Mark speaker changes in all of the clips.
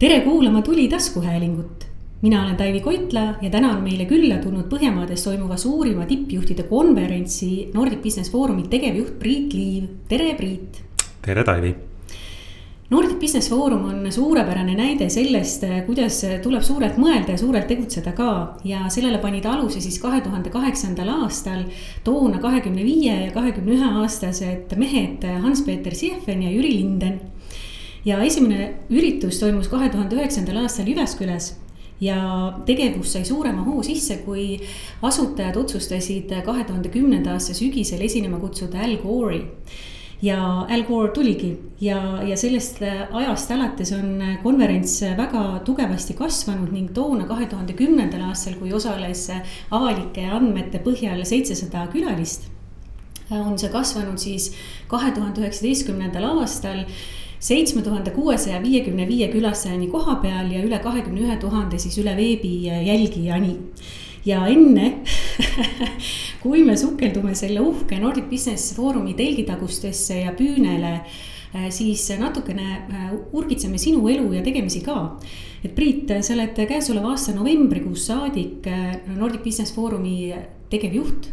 Speaker 1: tere kuulama Tuli taskuhäälingut. mina olen Taivi Koitla ja täna on meile külla tulnud Põhjamaades toimuva suurima tippjuhtide konverentsi Nordic Business Forumi tegevjuht Priit Liiv. tere, Priit.
Speaker 2: tere, Taivi
Speaker 1: Nordic Business Forum on suurepärane näide sellest, kuidas tuleb suurelt mõelda ja suurelt tegutseda ka ja sellele panid aluse siis kahe tuhande kaheksandal aastal toona kahekümne viie ja kahekümne ühe aastased mehed Hans-Peeter Siefen ja Jüri Linden ja esimene üritus toimus kahe tuhande üheksandal aastal Jyväskylas ja tegevus sai suurema hoo sisse, kui asutajad otsustasid kahe tuhande kümnenda aasta sügisel esinema kutsuda Al Gore'i. ja Al Gore tuligi ja, ja sellest ajast alates on konverents väga tugevasti kasvanud ning toona, kahe tuhande kümnendal aastal, kui osales avalike andmete põhjal seitsesada külalist, on see kasvanud siis kahe tuhande üheksateistkümnendal aastal seitsme tuhande kuuesaja viiekümne viie külastajani koha peal ja üle kahekümne ühe tuhande siis üle veebi jälgijani. ja enne kui me sukeldume selle uhke Nordic Business Forumi telgitagustesse ja püünele siis natukene urgitseme sinu elu ja tegemisi ka. et Priit, sa oled käesoleva aasta novembrikuust saadik Nordic Business Forumi tegevjuht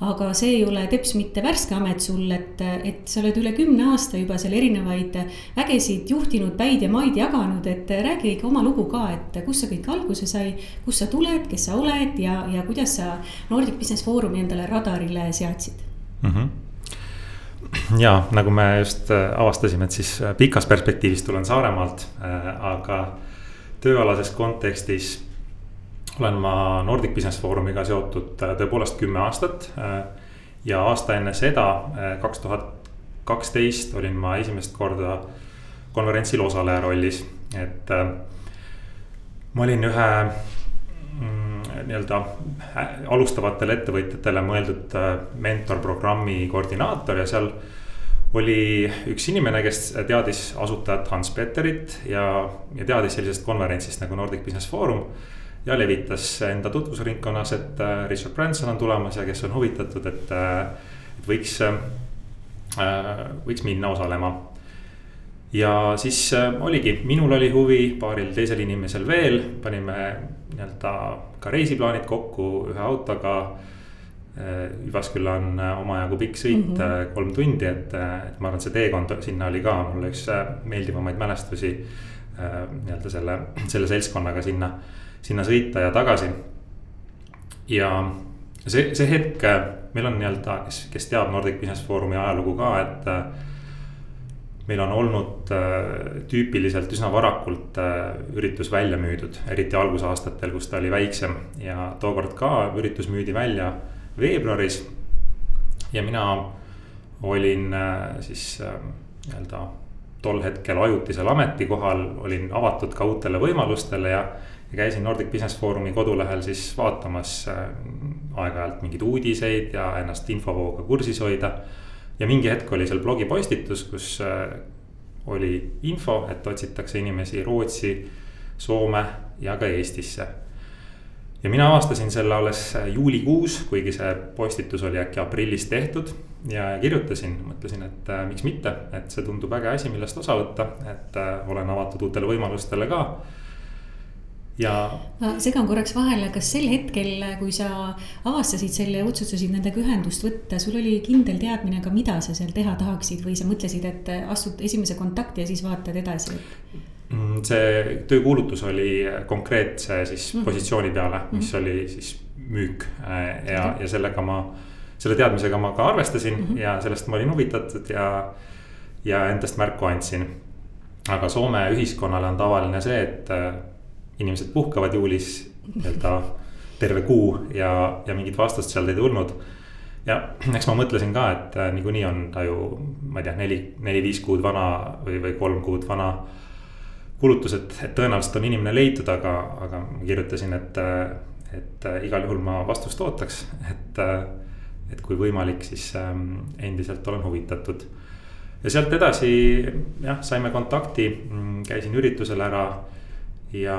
Speaker 1: aga see ei ole teps mitte värske amet sul, et, et sa oled üle kümne aasta juba seal erinevaid vägesid juhtinud, päid ja maid jaganud, et räägi ikka oma lugu ka, et kust see kõik alguse sai, kust sa tuled, kes sa oled ja, ja kuidas sa Nordic Business Forumi endale radarile seadsid mm?
Speaker 2: -hmm ja nagu me just avastasime, et siis pikas perspektiivis tulen Saaremaalt, aga tööalases kontekstis olen ma Nordic Business Forumiga seotud äh, tõepoolest kümme aastat. Äh, ja aasta enne seda, äh, kaks tuhat kaksteist olin ma esimest korda konverentsil osaleja rollis, et ma olin ühe mm, nii-öelda alustavatele ettevõtjatele mõeldud mentorprogrammi koordinaator ja seal oli üks inimene, kes teadis asutajat Hans Peterit ja, ja teadis sellisest konverentsist nagu Nordic Business Forum ja levitas enda tutvusringkonnas, et äh, Richard Branson on tulemas ja kes on huvitatud, et, äh, et võiks, äh, võiks minna osalema. ja siis oligi, minul oli huvi, paaril teisel inimesel veel, panime nii-öelda ka reisiplaanid kokku ühe autoga. Jyvaskyla on omajagu pikk sõit mm, -hmm. kolm tundi, et, et ma arvan, et see teekond sinna oli ka mulle üks meeldivamaid mälestusi nii-öelda selle, selle seltskonnaga sinna sinna sõita ja tagasi. ja see, see hetk, meil on nii-öelda, kes, kes teab Nordic Business Forumi ajalugu ka, et äh, meil on olnud äh, tüüpiliselt üsna varakult äh, üritus välja müüdud, eriti algusaastatel, kus ta oli väiksem ja tookord ka üritus müüdi välja veebruaris. ja mina olin siis nii-öelda tol hetkel ajutisel ametikohal, olin avatud ka uutele võimalustele ja ja käisin Nordic Business Forumi kodulehel siis vaatamas äh, aeg-ajalt mingeid uudiseid ja ennast infovooga kursis hoida. ja mingi hetk oli seal blogipostitus, kus äh, oli info, et otsitakse inimesi Rootsi, Soome ja ka Eestisse. ja mina avastasin selle alles äh, juulikuus, kuigi see postitus oli äkki aprillis tehtud ja kirjutasin, mõtlesin, et äh, miks mitte, et see tundub äge asi, millest osa võtta, et äh, olen avatud uutele võimalustele ka
Speaker 1: ja. ma segan korraks vahele, kas sel hetkel, kui sa avastasid selle ja otsustasid nendega ühendust võtta, sul oli kindel teadmine ka, mida sa seal teha tahaksid või sa mõtlesid, et astud esimese kontakti ja siis vaatad edasi?
Speaker 2: Mm, see töökuulutus oli konkreetse siis mm -hmm. positsiooni peale, mis mm -hmm. oli siis müük äh, ja, ja sellega ma, selle teadmisega ma ka arvestasin mm -hmm. ja sellest ma olin huvitatud ja, ja endast märku andsin. aga Soome ühiskonnale on tavaline see, et äh, inimesed puhkavad juulis nii-öelda terve kuu ja, ja mingit vastust sealt ei tulnud. ja eks ma mõtlesin ka, et äh, niikuinii on ta ju, ma ei tea, neli, neli-viis kuud vana või, või kolm kuud vana. kulutus, et, et tõenäoliselt on inimene leitud, aga, aga ma kirjutasin, et, äh, et äh, igal juhul ma vastust ootaks, et. et kui võimalik, siis ähm, endiselt olen huvitatud ja sealt edasi jah, saime kontakti, mm, käisin üritusel ära ja,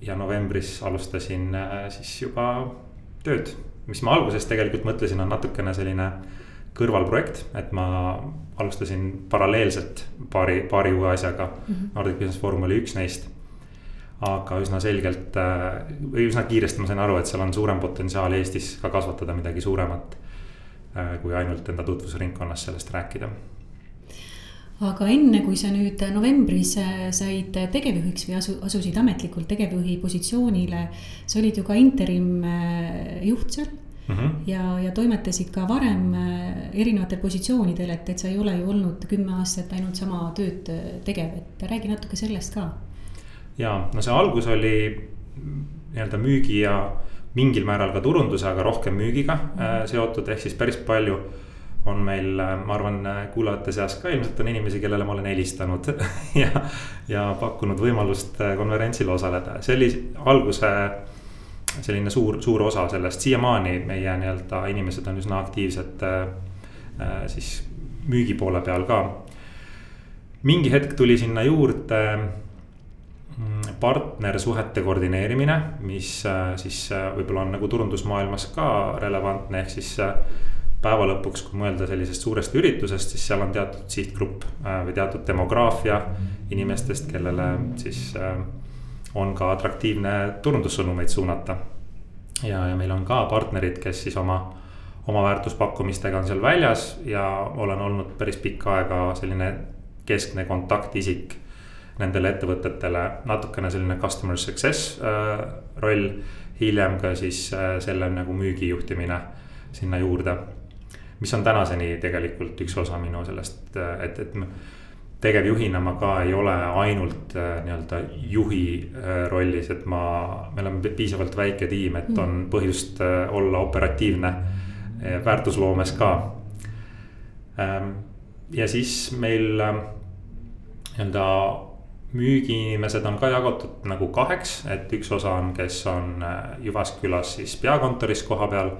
Speaker 2: ja novembris alustasin äh, siis juba tööd. mis ma alguses tegelikult mõtlesin, on natukene selline kõrvalprojekt, et ma alustasin paralleelselt paari, paari uue asjaga mm. -hmm. Nordic Business Forum oli üks neist. aga üsna selgelt või üsna kiiresti ma sain aru, et seal on suurem potentsiaal Eestis ka kasvatada midagi suuremat. kui ainult enda tutvusringkonnas sellest rääkida
Speaker 1: aga enne, kui sa nüüd novembris äh, said tegevjuhiks või asu, asusid ametlikult tegevjuhi positsioonile, sa olid ju ka interim äh, juht seal mm. -hmm. ja, ja toimetasid ka varem äh, erinevatel positsioonidel, et, et sa ei ole ju olnud kümme aastat ainult sama tööd tegev, et räägi natuke sellest ka.
Speaker 2: ja no see algus oli nii-öelda müügi ja mingil määral ka turunduse, aga rohkem müügiga mm -hmm. seotud, ehk siis päris palju on meil, ma arvan, kuulajate seas ka ilmselt on inimesi, kellele ma olen helistanud ja, ja pakkunud võimalust konverentsil osaleda, see oli alguse selline suur, suur osa sellest, siiamaani meie nii-öelda inimesed on üsna aktiivsed äh, siis müügi poole peal ka. mingi hetk tuli sinna juurde mm, partnersuhete koordineerimine, mis äh, siis äh, võib-olla on nagu turundusmaailmas ka relevantne, ehk siis päeva lõpuks, kui mõelda sellisest suurest üritusest, siis seal on teatud sihtgrupp äh, või teatud demograafia inimestest, kellele siis äh, on ka atraktiivne turundussõnumeid suunata. ja, ja meil on ka partnerid, kes siis oma, oma väärtuspakkumistega on seal väljas ja olen olnud päris pikka aega selline keskne kontaktisik nendele ettevõtetele, natukene selline customer success äh, roll. hiljem ka siis äh, selle nagu müügijuhtimine sinna juurde mis on tänaseni tegelikult üks osa minu sellest, et, et tegevjuhina ma ka ei ole ainult äh, nii-öelda juhi äh, rollis, et ma, me oleme piisavalt väike tiim, et on mm. põhjust äh, olla operatiivne väärtusloomes ka. Ähm, ja siis meil nii-öelda müügiinimesed on ka jagatud nagu kaheks, et üks osa on, kes on Jyvaskylas siis peakontoris koha peal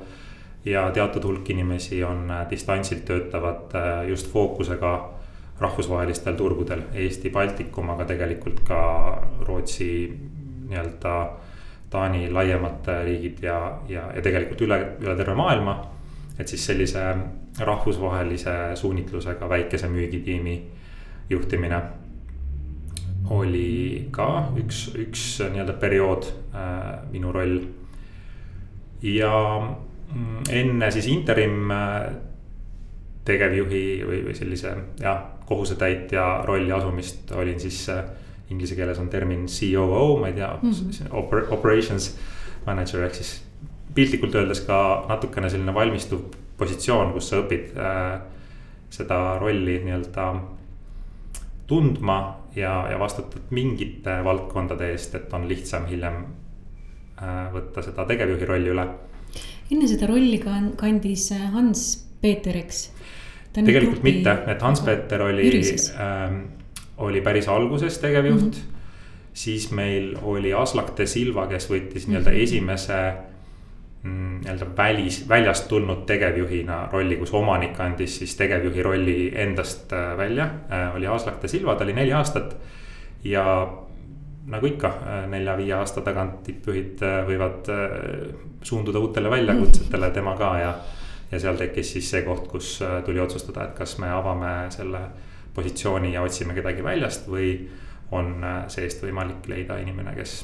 Speaker 2: ja teatud hulk inimesi on äh, distantsilt töötavad äh, just fookusega rahvusvahelistel turgudel, Eesti, Baltikum, aga tegelikult ka Rootsi nii-öelda. Taani laiemad riigid ja, ja, ja tegelikult üle, üle terve maailma. et siis sellise rahvusvahelise suunitlusega väikese müügitiimi juhtimine oli ka üks, üks nii-öelda periood äh, minu roll. ja enne siis interim äh, tegevjuhi või, või sellise jah, kohusetäitja rolli asumist olin siis äh, inglise keeles on termin COO, ma ei tea mm, -hmm. oper, operations manager ehk siis piltlikult öeldes ka natukene selline valmistuv positsioon, kus sa õpid äh, seda rolli nii-öelda tundma ja, ja vastutad mingite valdkondade eest, et on lihtsam hiljem äh, võtta seda tegevjuhi rolli üle
Speaker 1: enne seda rolli kandis äh, Hans Peeter, eks?
Speaker 2: tegelikult grupi... mitte, et Hans-Peeter oli, äh, oli päris alguses tegevjuht mm. -hmm. siis meil oli Aslak de Silva, kes võttis nii-öelda mm -hmm. esimese mm, nii-öelda välis, väljast tulnud tegevjuhina rolli, kus omanik andis siis tegevjuhi rolli endast äh, välja äh,. oli Aslak de Silva, ta oli neli aastat ja nagu ikka, nelja-viie aasta tagant tippjuhid äh, võivad äh, suunduda uutele väljakutsetele, tema ka ja. ja seal tekkis siis see koht, kus äh, tuli otsustada, et kas me avame selle positsiooni ja otsime kedagi väljast või on seest võimalik leida inimene, kes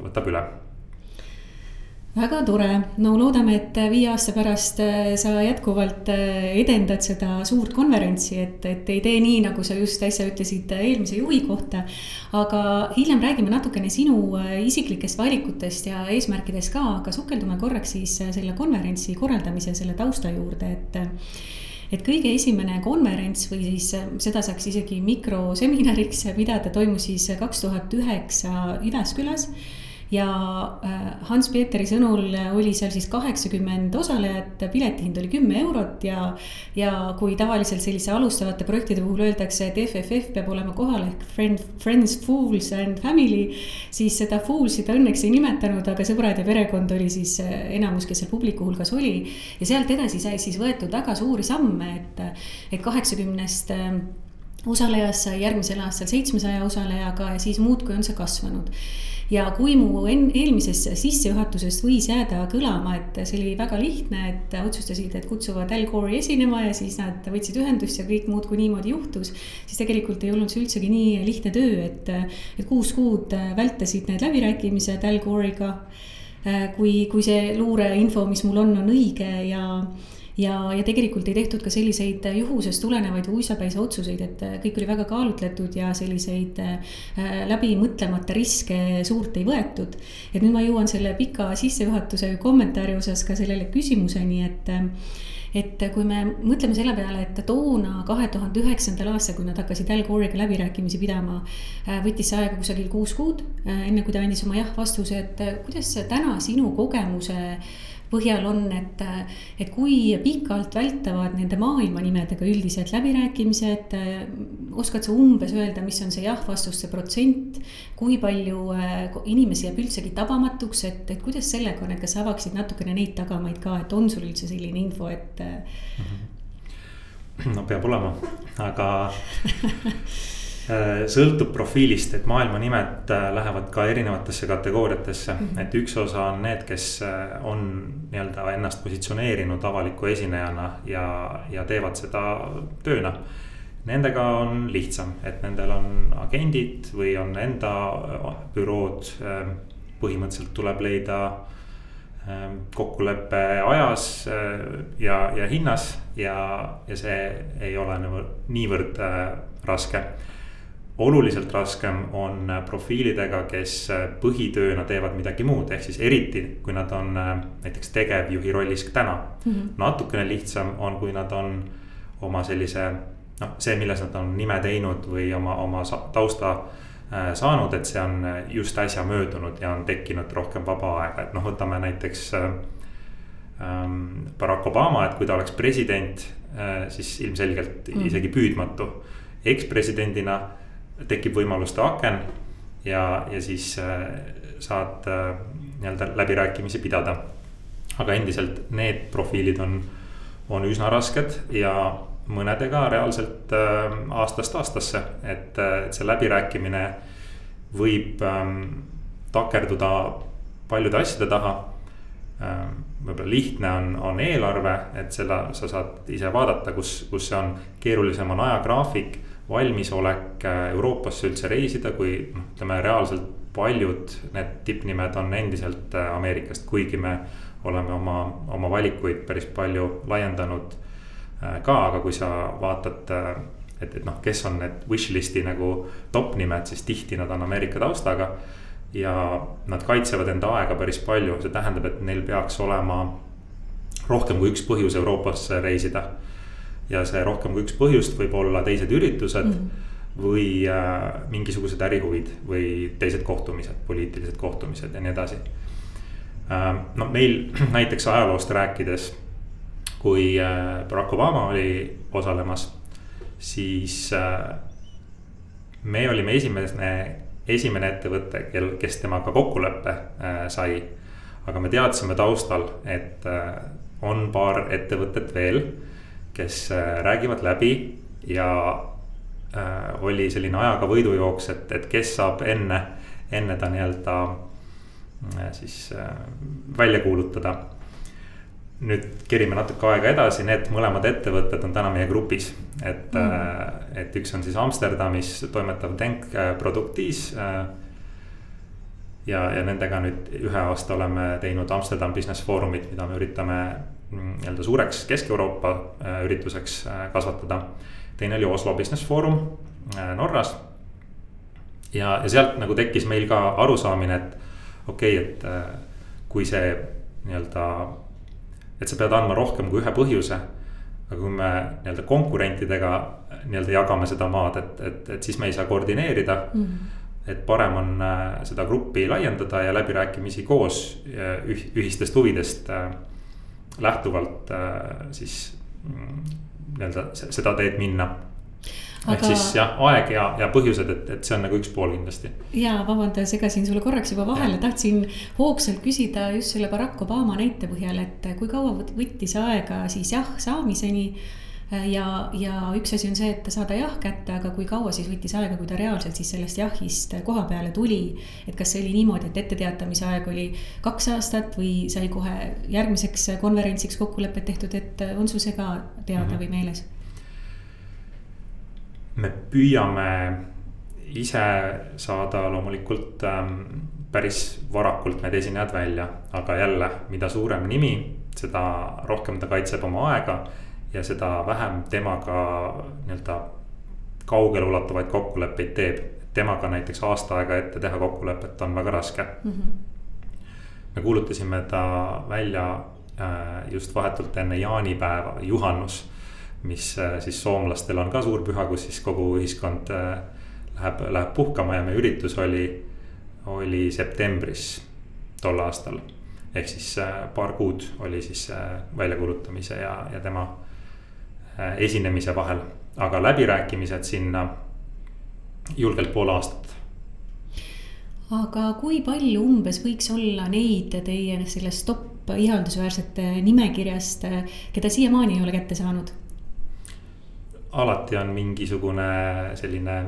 Speaker 2: võtab üle
Speaker 1: väga tore, no loodame, et viie aasta pärast äh, sa jätkuvalt äh, edendad seda suurt konverentsi, et, et ei tee nii, nagu sa just äsja ütlesid äh, eelmise juhi kohta. aga hiljem räägime natukene sinu isiklikest valikutest ja eesmärkidest ka, aga sukeldume korraks siis selle konverentsi korraldamise, selle tausta juurde, et et kõige esimene konverents või siis seda saaks isegi mikroseminariks pidada, toimus siis kaks tuhat üheksa Jyväskylas ja äh, Hans Peeteri sõnul oli seal siis kaheksakümmend osalejat, piletihind oli kümme eurot ja. ja kui tavaliselt selliste alustavate projektide puhul öeldakse, et FFF peab olema kohal ehk friend, friends, fools and family. siis seda fools'i ta õnneks ei nimetanud, aga sõbrad ja perekond oli siis äh, enamus, kes seal publiku hulgas oli. ja sealt edasi sai siis võetud väga suuri samme, et, et kaheksakümnest osalejast sai järgmisel aastal seitsmesaja osalejaga ja siis muudkui on see kasvanud ja kui mu eelmisest sissejuhatusest võis jääda kõlama, et see oli väga lihtne, et otsustasid, et kutsuvad Al Gore'i esinema ja siis nad võtsid ühendust ja kõik muudkui niimoodi juhtus. siis tegelikult ei olnud see üldsegi nii lihtne töö, et, et kuus kuud vältasid need läbirääkimised Al Gore'iga. kui, kui see luureinfo, mis mul on, on õige ja ja, ja tegelikult ei tehtud ka selliseid juhusest tulenevaid või uisapäisa otsuseid, et kõik oli väga kaalutletud ja selliseid äh, läbimõtlemata riske suurt ei võetud. et nüüd ma jõuan selle pika sissejuhatuse kommentaari osas ka sellele küsimuseni, et et kui me mõtleme selle peale, et toona, kahe tuhande üheksandal aastal, kui nad hakkasid Al Gore'iga läbirääkimisi pidama, äh, võttis see aega kusagil kuus kuud, äh, enne kui ta andis oma jah-vastuse, et kuidas täna sinu kogemuse põhjal on, et, et kui pikalt vältavad nende maailmanimedega üldiselt läbirääkimised. oskad sa umbes öelda, mis on see jah-vastuste protsent, kui palju äh, inimesi jääb üldsegi tabamatuks, et, et kuidas sellega on, et kas sa avaksid natukene neid tagamaid ka, et on sul üldse selline info, et
Speaker 2: no peab olema, aga sõltub profiilist, et maailma nimed äh, lähevad ka erinevatesse kategooriatesse -hmm. et üks osa on need, kes äh, on nii-öelda ennast positsioneerinud avaliku esinejana ja, ja teevad seda tööna. Nendega on lihtsam, et nendel on agendid või on enda bürood. põhimõtteliselt tuleb leida kokkulepe ajas ja, ja hinnas ja, ja see ei ole nagu niivõrd raske oluliselt raskem on profiilidega, kes põhitööna teevad midagi muud, ehk siis eriti kui nad on äh, näiteks tegevjuhi rollis täna mm. -hmm. natukene lihtsam on, kui nad on oma sellise noh, see, milles nad on nime teinud või oma, oma tausta äh, saanud, et see on just äsja möödunud ja on tekkinud rohkem vaba aega, et noh, võtame näiteks äh, ähm, Barack Obama, et kui ta oleks president äh,, siis ilmselgelt mm -hmm. isegi püüdmatu. ekspresidendina tekib võimaluste aken ja, ja siis äh, saad äh, nii-öelda läbirääkimisi pidada. aga endiselt need profiilid on, on üsna rasked ja mõnedega reaalselt äh, aastast aastasse, et, et see läbirääkimine võib ähm, takerduda paljude asjade taha ähm, võib-olla lihtne on, on eelarve, et seda sa saad ise vaadata, kus, kus see on, keerulisem on ajagraafik valmisolek äh, Euroopasse üldse reisida, kui noh, ütleme reaalselt paljud need tippnimed on endiselt äh, Ameerikast, kuigi me oleme oma, oma valikuid päris palju laiendanud äh, ka, aga kui sa vaatad, et, et noh, kes on need wish list'i nagu top nimed, siis tihti nad on Ameerika taustaga. ja nad kaitsevad enda aega päris palju, see tähendab, et neil peaks olema rohkem kui üks põhjus Euroopasse reisida ja see rohkem kui üks põhjust võib olla teised üritused mm. -hmm või äh, mingisugused ärihuvid või teised kohtumised, poliitilised kohtumised ja nii edasi äh,. no meil näiteks ajaloost rääkides, kui äh, Barack Obama oli osalemas, siis äh, me olime esimene, esimene ettevõte, kel, kes temaga kokkuleppe äh, sai. aga me teadsime taustal, et äh, on paar ettevõtet veel kes äh, räägivad läbi ja äh, oli selline ajaga võidujooks, et, et kes saab enne, enne ta nii-öelda äh, siis välja kuulutada. nüüd kerime natuke aega edasi, need mõlemad ettevõtted on täna meie grupis, et mm., et üks on siis Amsterdamis toimetav Denk Produktis ja, ja nendega nüüd ühe aasta oleme teinud Amsterdam Business Forumit, mida me üritame nii-öelda suureks Kesk-Euroopa äh, ürituseks äh, kasvatada. teine oli Oslo Business Forum äh, Norras. ja, ja sealt nagu tekkis meil ka arusaamine, et okei okay,, et kui see nii-öelda, et sa pead andma rohkem kui ühe põhjuse. aga kui me nii-öelda konkurentidega nii-öelda jagame seda maad, et, et, et siis me ei saa koordineerida mm. -hmm et parem on seda gruppi laiendada ja läbirääkimisi koos ühistest huvidest lähtuvalt äh, siis mm, nii-öelda seda teed minna. Aga... ehk siis jah, aeg ja, ja põhjused, et, et see on nagu üks pool kindlasti.
Speaker 1: ja vabanda, segasin sulle korraks juba vahele, tahtsin hoogsalt küsida just selle Barack Obama näite põhjal, et kui kaua võttis aega siis jah saamiseni ja, ja üks asi on see, et saada jah kätte, aga kui kaua siis võttis aega, kui ta reaalselt siis sellest jahist koha peale tuli. et kas see oli niimoodi, et etteteatamise aeg oli kaks aastat või sai kohe järgmiseks konverentsiks kokkulepped tehtud, et on sul see ka teada mm -hmm. või meeles?
Speaker 2: me püüame ise saada loomulikult ähm, päris varakult need esinejad välja, aga jälle, mida suurem nimi, seda rohkem ta kaitseb oma aega ja seda vähem temaga nii-öelda kaugeleulatuvaid kokkuleppeid teeb. temaga näiteks aasta aega ette teha kokkulepet on väga raske mm. -hmm. me kuulutasime ta välja äh, just vahetult enne jaanipäeva, juhannus. mis äh, siis soomlastel on ka suur püha, kus siis kogu ühiskond äh, läheb, läheb puhkama ja meie üritus oli, oli septembris tol aastal ehk siis paar kuud oli siis väljakuulutamise ja, ja tema esinemise vahel, aga läbirääkimised sinna julgelt pool aastat.
Speaker 1: aga kui palju umbes võiks olla neid teie sellest top ihaldusväärsete nimekirjast, keda siiamaani ei ole kätte saanud?
Speaker 2: alati on mingisugune selline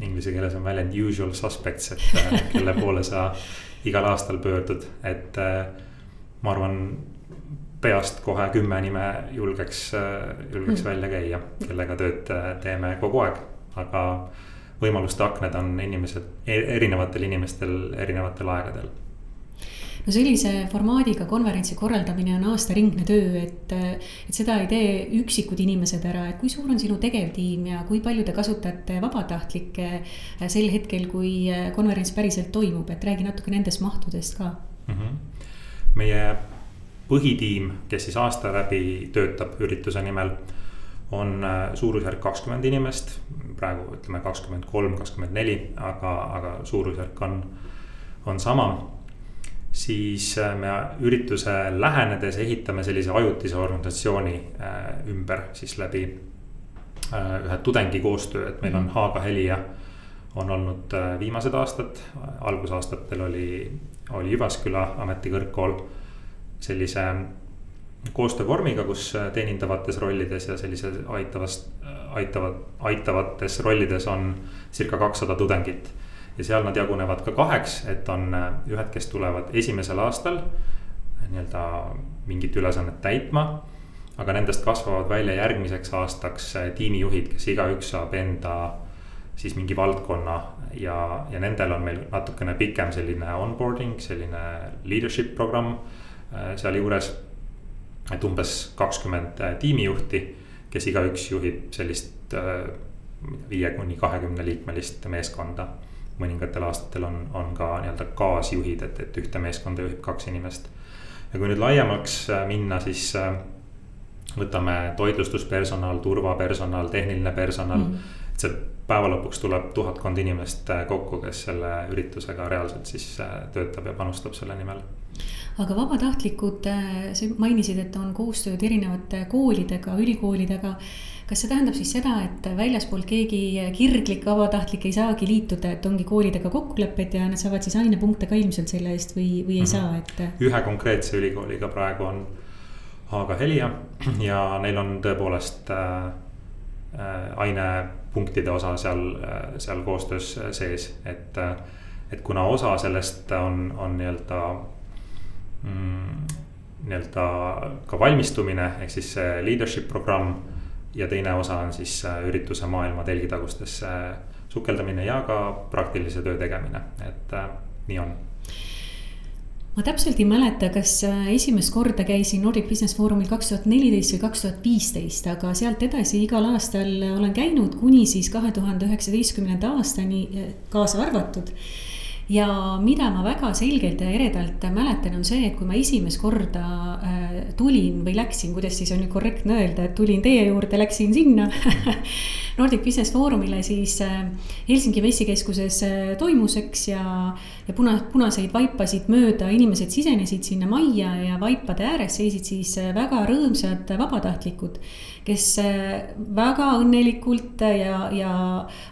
Speaker 2: inglise keeles on väljend usual suspects, et äh, kelle poole sa igal aastal pöördud, et äh, ma arvan peast kohe kümme nime julgeks, julgeks mm. välja käia, kellega tööd äh, teeme kogu aeg, aga võimaluste aknad on inimesed, e-, erinevatel inimestel erinevatel aegadel
Speaker 1: no sellise formaadiga konverentsi korraldamine on aastaringne töö, et, et seda ei tee üksikud inimesed ära, et kui suur on sinu tegevtiim ja kui palju te kasutate vabatahtlikke äh, sel hetkel, kui äh, konverents päriselt toimub, et räägi natuke nendest mahtudest ka mm.
Speaker 2: -hmm. meie põhitiim, kes siis aasta läbi töötab ürituse nimel, on äh, suurusjärk kakskümmend inimest. praegu ütleme kakskümmend kolm, kakskümmend neli, aga, aga suurusjärk on, on sama. siis äh, me ürituse lähenedes ehitame sellise ajutise organisatsiooni äh, ümber siis läbi ühe tudengi koostöö, et meil on mhm. Haaga Helia on olnud viimased aastad, algusaastatel oli, oli Jyvaskyla ametikõrgkool sellise koostöövormiga, kus teenindavates rollides ja sellise aitavast, aitavad, aitavates rollides on circa kakssada tudengit. ja seal nad jagunevad ka kaheks, et on ühed, kes tulevad esimesel aastal nii-öelda mingit ülesannet täitma. aga nendest kasvavad välja järgmiseks aastaks tiimijuhid, kes igaüks saab enda siis mingi valdkonna ja, ja nendel on meil natukene pikem selline onboarding, selline leadership programm Äh, sealjuures. et umbes kakskümmend äh, tiimijuhti, kes igaüks juhib sellist äh, viie kuni kahekümne liikmelist meeskonda. mõningatel aastatel on, on ka nii-öelda kaasjuhid, et, et ühte meeskonda juhib kaks inimest. ja kui nüüd laiemaks minna, siis võtame toitlustuspersonal, turvapersonal, tehniline personal mm. -hmm. et see päeva lõpuks tuleb tuhatkond inimest kokku, kes selle üritusega reaalselt siis töötab ja panustab selle nimel
Speaker 1: aga vabatahtlikud, äh, sa mainisid, et on koostööd erinevate koolidega, ülikoolidega. kas see tähendab siis seda, et väljaspoolt keegi kirglik vabatahtlik ei saagi liituda, et ongi koolidega kokkulepped ja nad saavad siis ainepunkte ka ilmselt selle eest või, või ei mm -hmm. saa, et?
Speaker 2: ühe konkreetse ülikooliga praegu on Haaga Helia ja neil on tõepoolest äh, äh, ainepunktide osa seal seal koostöös sees, et et kuna osa sellest on, on nii-öelda mm, nii-öelda ka valmistumine, ehk siis see leadership programm. ja teine osa on siis ürituse maailma telgitagustesse sukeldamine ja ka praktilise töö tegemine, et nii on
Speaker 1: ma täpselt ei mäleta, kas äh, esimest korda käisin Nordic Business Forumil kaks tuhat neliteist või kaks tuhat viisteist, aga sealt edasi igal aastal olen käinud kuni siis kahe tuhande üheksateistkümnenda aastani kaasa arvatud. Ja mida ma väga selgelt ja eredalt mäletan, on see, et kui ma esimest korda äh, tulin või läksin, kuidas siis on nüüd korrektne öelda, et tulin teie juurde, läksin sinna Nordic Business Forumile, siis Helsingi messikeskuses toimus, eks, ja, ja puna, punaseid vaipasid mööda inimesed sisenesid sinna majja ja vaipade ääres seisid siis väga rõõmsad vabatahtlikud kes äh, väga õnnelikult ja, ja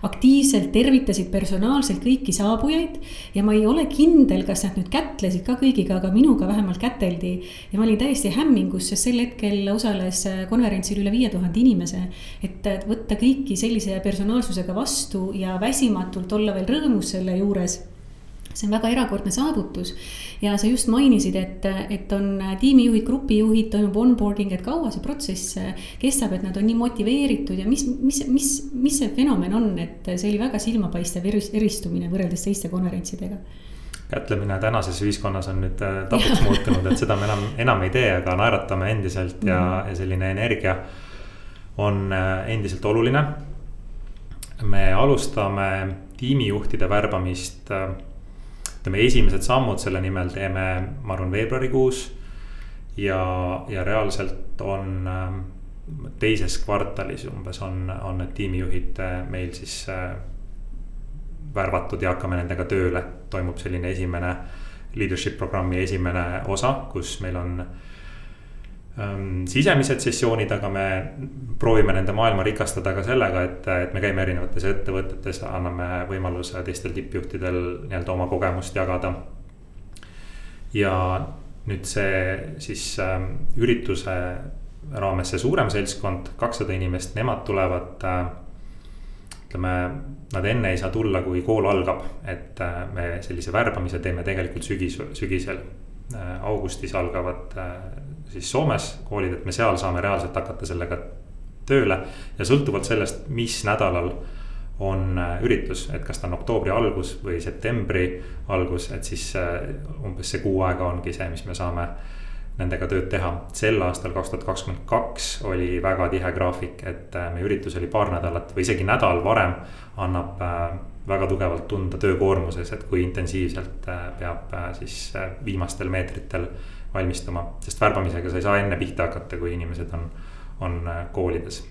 Speaker 1: aktiivselt tervitasid personaalselt kõiki saabujaid. ja ma ei ole kindel, kas nad nüüd kätlesid ka kõigiga, aga minuga vähemalt käteldi. ja ma olin täiesti hämmingus, sest sel hetkel osales äh, konverentsil üle viie tuhande inimese. et võtta kõiki sellise personaalsusega vastu ja väsimatult olla veel rõõmus selle juures see on väga erakordne saavutus. ja sa just mainisid, et, et on tiimijuhid, grupijuhid, toimub onboarding, et kaua see protsess kestab, et nad on nii motiveeritud ja mis, mis, mis, mis see fenomen on, et see oli väga silmapaistev eristumine võrreldes teiste konverentsidega
Speaker 2: kätlemine tänases ühiskonnas on nüüd äh, tabuks muutunud, et seda me enam, enam ei tee, aga naeratame endiselt ja mm, -hmm. ja selline energia on äh, endiselt oluline. me alustame tiimijuhtide värbamist äh, ütleme, esimesed sammud selle nimel teeme, ma arvan, veebruarikuus. ja, ja reaalselt on ähm, teises kvartalis umbes on, on need tiimijuhid äh, meil siis äh, värvatud ja hakkame nendega tööle. toimub selline esimene leadership programmi esimene osa, kus meil on Ähm, sisemised sessioonid, aga me proovime nende maailma rikastada ka sellega, et, et me käime erinevates ettevõtetes, anname võimaluse teistel tippjuhtidel nii-öelda oma kogemust jagada. ja nüüd see siis äh, ürituse raames see suurem seltskond, kakssada inimest, nemad tulevad äh, ütleme, nad enne ei saa tulla, kui kool algab, et äh, me sellise värbamise teeme tegelikult sügis, sügisel äh,. augustis algavad äh, siis Soomes koolid, et me seal saame reaalselt hakata sellega tööle. ja sõltuvalt sellest, mis nädalal on äh, üritus, et kas ta on oktoobri algus või septembri algus, et siis äh, umbes see kuu aega ongi see, mis me saame nendega tööd teha. sel aastal, kaks tuhat kakskümmend kaks oli väga tihe graafik, et äh, meie üritus oli paar nädalat või isegi nädal varem annab väga tugevalt tunda töökoormuses, et kui intensiivselt peab siis viimastel meetritel valmistuma, sest värbamisega sa ei saa enne pihta hakata, kui inimesed on, on äh, koolides.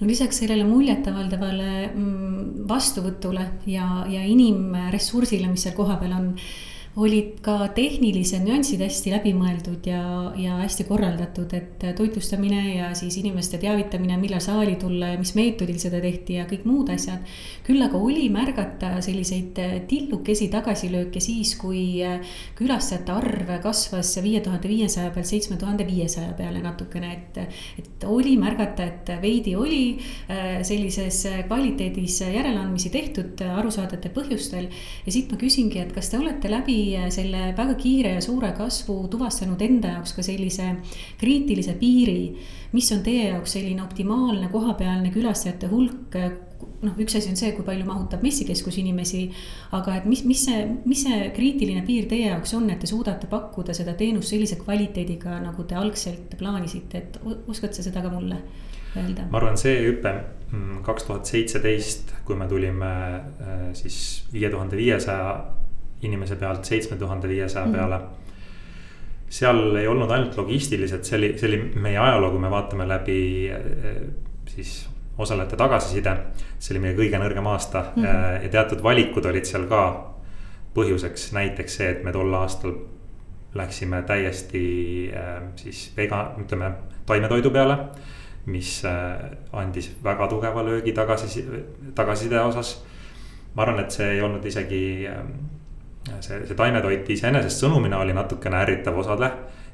Speaker 1: No lisaks sellele muljetavaldavale mm, vastuvõtule ja, ja inimressursile, mis seal kohapeal on olid ka tehnilised nüansid hästi läbimõeldud ja, ja hästi korraldatud, et toitlustamine ja siis inimeste teavitamine, millal saali tulla ja mis meetodil seda tehti ja kõik muud asjad. küll aga oli märgata selliseid tillukesi tagasilööke siis, kui külastajate arv kasvas viie tuhande viiesaja pealt seitsme tuhande viiesaja peale natukene, et. et oli märgata, et veidi oli äh, sellises kvaliteedis järeleandmisi tehtud arusaadavatel põhjustel. ja siit ma küsingi, et kas te olete läbi selle väga kiire ja suure kasvu tuvastanud enda jaoks ka sellise kriitilise piiri. mis on teie jaoks selline optimaalne kohapealne külastajate hulk? noh, üks asi on see, kui palju mahutab messikeskus inimesi. aga et mis, mis see, mis see kriitiline piir teie jaoks on, et te suudate pakkuda seda teenust sellise kvaliteediga, nagu te algselt plaanisite, et oskad sa seda ka mulle öelda?
Speaker 2: ma arvan, see hüpe mm, kaks tuhat seitseteist, kui me tulime äh, siis viie tuhande viiesaja inimese pealt seitsme tuhande viiesaja mhm. peale. seal ei olnud ainult logistilised, see oli, see oli meie ajaloo, kui me vaatame läbi eh, siis osalejate tagasiside. see oli meie kõige nõrgem aasta mm -hmm. ja teatud valikud olid seal ka põhjuseks, näiteks see, et me tol aastal läksime täiesti eh, siis vega, ütleme taimetoidu peale. mis andis väga tugeva löögi tagasi, tagasiside osas. ma arvan, et see ei olnud isegi see, see taimetoit iseenesest sõnumina oli natukene ärritav osale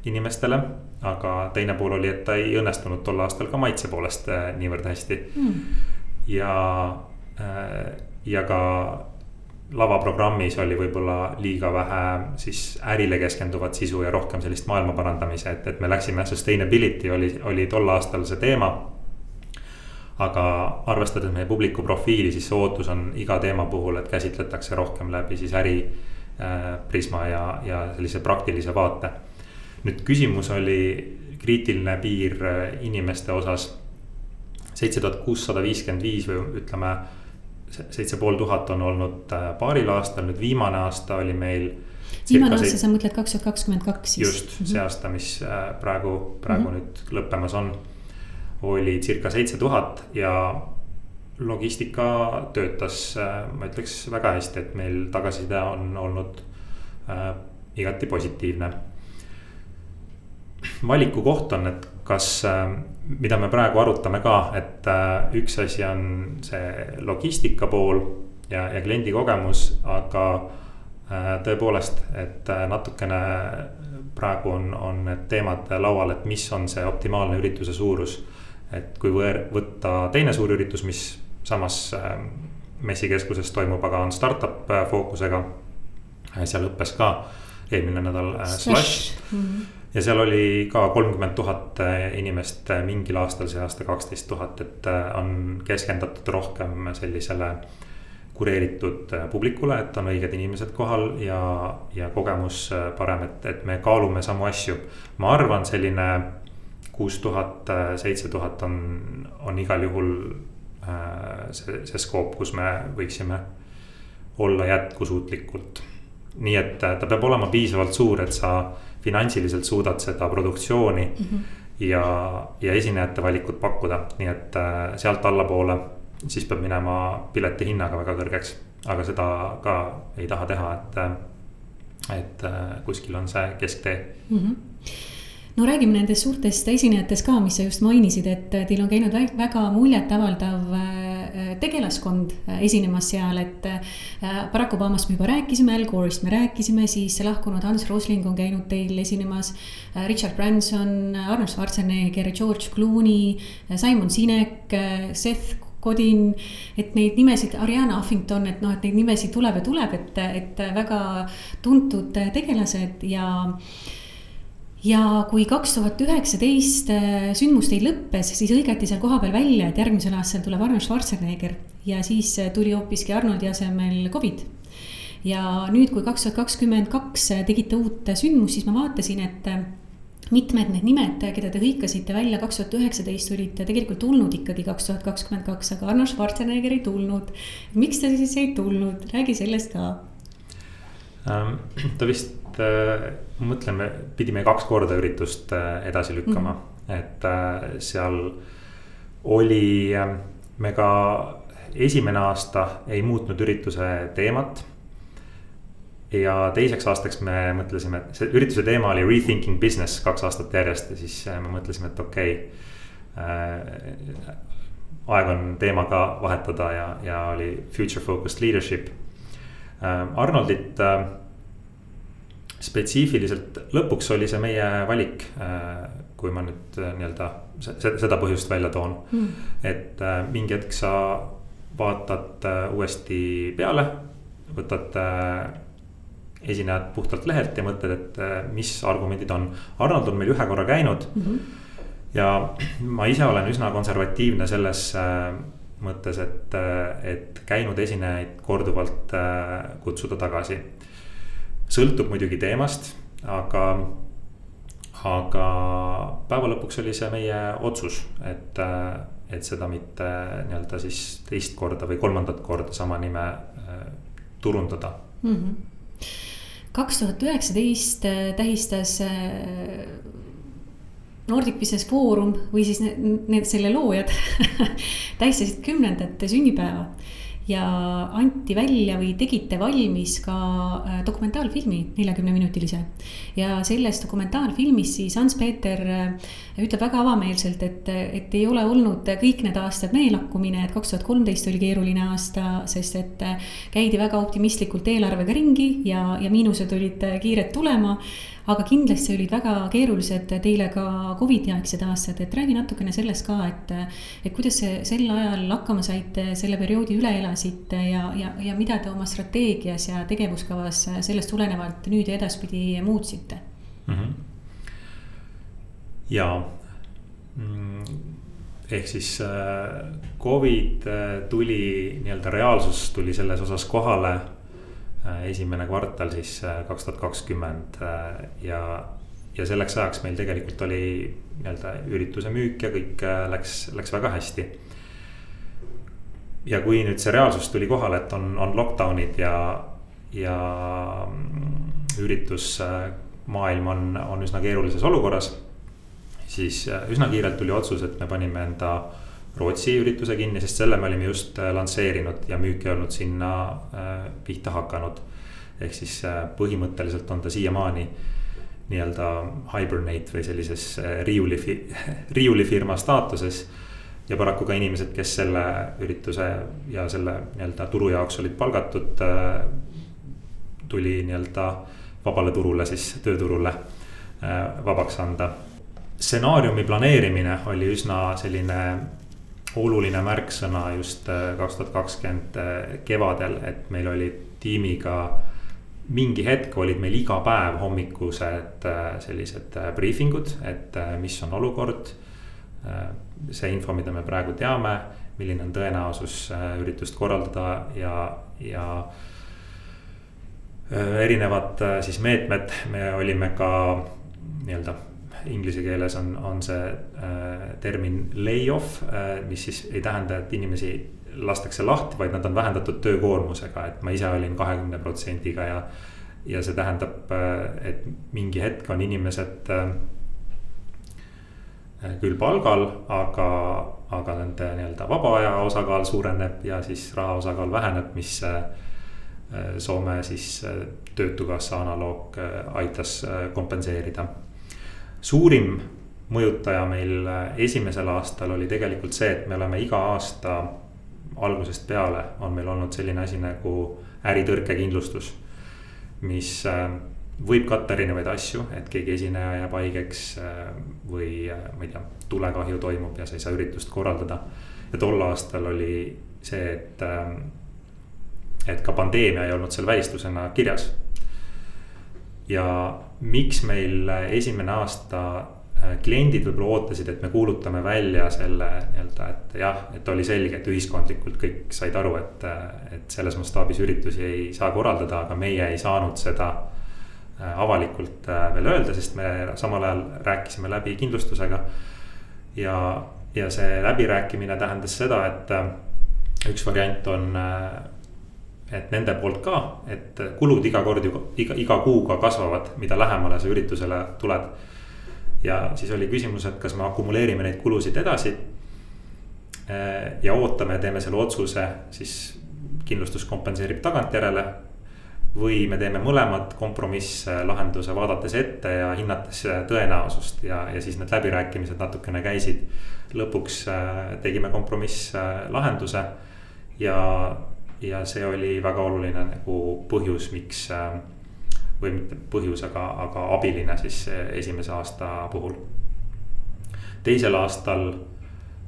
Speaker 2: inimestele. aga teine pool oli, et ta ei õnnestunud tol aastal ka maitse poolest äh, niivõrd hästi mm.. ja, äh, ja ka lavaprogrammis oli võib-olla liiga vähe siis ärile keskenduvat sisu ja rohkem sellist maailma parandamise, et, et me läksime sustainability oli, oli tol aastal see teema. aga arvestades meie publiku profiili, siis see ootus on iga teema puhul, et käsitletakse rohkem läbi siis äri Prisma ja, ja sellise praktilise vaate. nüüd küsimus oli kriitiline piir äh, inimeste osas. seitse tuhat kuussada viiskümmend viis või ütleme, seitse pool tuhat on olnud äh, paaril aastal, nüüd viimane aasta oli meil.
Speaker 1: viimane aasta, sa mõtled kaks tuhat kakskümmend kaks
Speaker 2: siis? just mm, -hmm. see aasta, mis praegu, praegu mm -hmm. nüüd lõppemas on. oli circa seitse tuhat ja logistika töötas, ma ütleks väga hästi, et meil tagasiside on olnud äh, igati positiivne. valiku koht on, et kas äh,, mida me praegu arutame ka, et äh, üks asi on see logistika pool ja, ja kliendi kogemus, aga äh, tõepoolest, et äh, natukene praegu on, on need teemad laual, et mis on see optimaalne ürituse suurus. et kui võtta teine suur üritus, mis samas äh, messikeskuses toimub, aga on startup äh, fookusega. seal õppes ka eelmine nädal äh, Slash mm. -hmm. ja seal oli ka kolmkümmend tuhat inimest mingil aastal, see aasta kaksteist tuhat, et on keskendatud rohkem sellisele kureeritud publikule, et on õiged inimesed kohal ja, ja kogemus parem, et, et me kaalume samu asju. ma arvan, selline kuus tuhat, seitse tuhat on, on igal juhul Äh, see, see skoop, kus me võiksime olla jätkusuutlikult. nii et äh, ta peab olema piisavalt suur, et sa finantsiliselt suudad seda produktsiooni mm -hmm. ja, ja esinejate valikut pakkuda, nii et äh, sealt allapoole siis peab minema pileti hinnaga väga kõrgeks. aga seda ka ei taha teha, et, et kuskil on see kesktee mm. -hmm
Speaker 1: no räägime nendest suurtest esinejatest ka, mis sa just mainisid, et teil on käinud väga muljetavaldav äh, tegelaskond äh, esinemas seal, et äh, Barack Obamast me juba rääkisime, Al Gore'ist me rääkisime, siis lahkunud Hans Rosling on käinud teil esinemas. Richard Branson, Arnold Schwarzenegger, George Clooney, Simon Sinek, Seth Godin, et neid nimesid, Ariana Huffington, et noh, et neid nimesid tuleb ja tuleb, et, et väga tuntud tegelased ja ja kui kaks tuhat üheksateist äh, sündmus teil lõppes, siis hõigati seal kohapeal välja, et järgmisel aastal tuleb Arnold Schwarzenegger ja siis äh, tuli hoopiski Arnoldi asemel Covid. ja nüüd, kui kaks tuhat kakskümmend kaks äh, tegite uut sündmust, siis ma vaatasin, et mitmed need nimed, keda te hõikasite välja kaks tuhat üheksateist, olid tegelikult tulnud ikkagi kaks tuhat kakskümmend kaks, aga Arnold Schwarzenegger ei tulnud. miks ta siis ei tulnud, räägi sellest ka.
Speaker 2: ta vist äh, mõtleme, pidime kaks korda üritust äh, edasi lükkama mm, -hmm. et äh, seal oli, äh, me ka esimene aasta ei muutnud ürituse teemat. ja teiseks aastaks me mõtlesime, et see ürituse teema oli rethinking business kaks aastat järjest ja siis me mõtlesime, et okei okay, aeg on teema ka vahetada ja, ja oli future focused leadership. Arnoldit spetsiifiliselt lõpuks oli see meie valik, äh, kui ma nüüd äh, nii-öelda seda põhjust välja toon mm.. et äh, mingi hetk sa vaatad uuesti peale, võtad esinejad puhtalt lehelt ja mõtled, et mis argumendid on. Arnold on meil ühe korra käinud mm. -hmm. ja ma ise olen üsna konservatiivne selles mõttes, et, et käinud esinejaid korduvalt kutsuda tagasi sõltub muidugi teemast, aga, aga päeva lõpuks oli see meie otsus, et, et seda mitte nii-öelda siis teist korda või kolmandat korda sama nime äh, turundada mm.
Speaker 1: kaks tuhat üheksateist äh, tähistas äh, Nordic Business Forum või siis need, need selle loojad tähistasid kümnendat sünnipäeva ja anti välja või tegite valmis ka äh, dokumentaalfilmi, neljakümne minutilise. ja selles dokumentaalfilmis siis Hans-Peeter äh, ütleb väga avameelselt, et, et ei ole olnud kõik need aastad meelakkumine, et kaks tuhat kolmteist oli keeruline aasta, sest et äh, käidi väga optimistlikult eelarvega ringi ja, ja miinused olid kiired tulema aga kindlasti olid väga keerulised teile ka Covidi aegsed aastad, et räägi natukene sellest ka, et. et kuidas sel ajal hakkama saite, selle perioodi üle elasite ja, ja, ja mida te oma strateegias ja tegevuskavas sellest tulenevalt nüüd ja edaspidi muutsite mm? -hmm.
Speaker 2: ja mm, ehk siis äh, Covid äh, tuli nii-öelda reaalsus tuli selles osas kohale esimene kvartal siis äh, kaks tuhat kakskümmend äh, ja, ja selleks ajaks meil tegelikult oli nii-öelda ürituse müük ja kõik läks, läks väga hästi. ja kui nüüd see reaalsus tuli kohale, et on, on lockdown'id ja, ja mm, üritusmaailm on, on üsna keerulises olukorras. siis üsna kiirelt tuli otsus, et me panime enda Rootsi ürituse kinni, sest selle me olime just lansseerinud ja müük ei olnud sinna pihta hakanud. ehk siis põhimõtteliselt on ta siiamaani nii-öelda hibernate või sellises riiuli, riiulifirma staatuses ja paraku ka inimesed, kes selle ürituse ja selle nii-öelda turu jaoks olid palgatud. Äh, tuli nii-öelda vabale turule siis tööturule äh, vabaks anda. stsenaariumi planeerimine oli üsna selline oluline märksõna just äh, kaks tuhat kakskümmend kevadel, et meil oli tiimiga mingi hetk olid meil iga päev hommikused sellised briefing ud, et mis on olukord Äh, see info, mida me praegu teame, milline on tõenäosus äh, üritust korraldada ja, ja äh, erinevad siis meetmed, me olime ka nii-öelda inglise keeles on, on see äh, termin lay-off äh,, mis siis ei tähenda, et inimesi lastakse lahti, vaid nad on vähendatud töökoormusega, et ma ise olin kahekümne protsendiga ja. ja see tähendab, et mingi hetk on inimesed äh, Äh, küll palgal, aga, aga nende nii-öelda vaba aja osakaal suureneb ja siis raha osakaal väheneb, mis äh, Soome siis äh, töötukassa analoog aitas kompenseerida. Suurim mõjutaja meil esimesel aastal oli tegelikult see, et me oleme iga aasta algusest peale on meil olnud selline asi nagu äritõrkekindlustus, mis võib katta erinevaid asju, et keegi esineja jääb haigeks äh, või äh, ma ei tea, tulekahju toimub ja sa ei saa üritust korraldada. ja tol aastal oli see, et, äh, et ka pandeemia ei olnud seal välistusena kirjas. ja miks meil esimene aasta kliendid võib-olla ootasid, et me kuulutame välja selle nii-öelda, et jah, et oli selge, et ühiskondlikult kõik said aru, et, et selles mastaabis üritusi ei saa korraldada, aga meie ei saanud seda Äh, avalikult äh, veel öelda, sest me samal ajal rääkisime läbi kindlustusega. ja, ja see läbirääkimine tähendas seda, et äh, üks variant on, et nende poolt ka, et kulud iga kord ju iga, iga kuuga kasvavad, mida lähemale sa üritusele tuled. ja siis oli küsimus, et kas me akumuleerime neid kulusid edasi. ja ootame, teeme selle otsuse, siis kindlustus kompenseerib tagantjärele või me teeme mõlemad kompromisslahenduse, vaadates ette ja hinnates tõenäosust ja, ja siis need läbirääkimised natukene käisid. lõpuks äh, tegime kompromisslahenduse ja, ja see oli väga oluline nagu põhjus, miks äh, või mitte põhjus, aga, aga abiline siis esimese aasta puhul. teisel aastal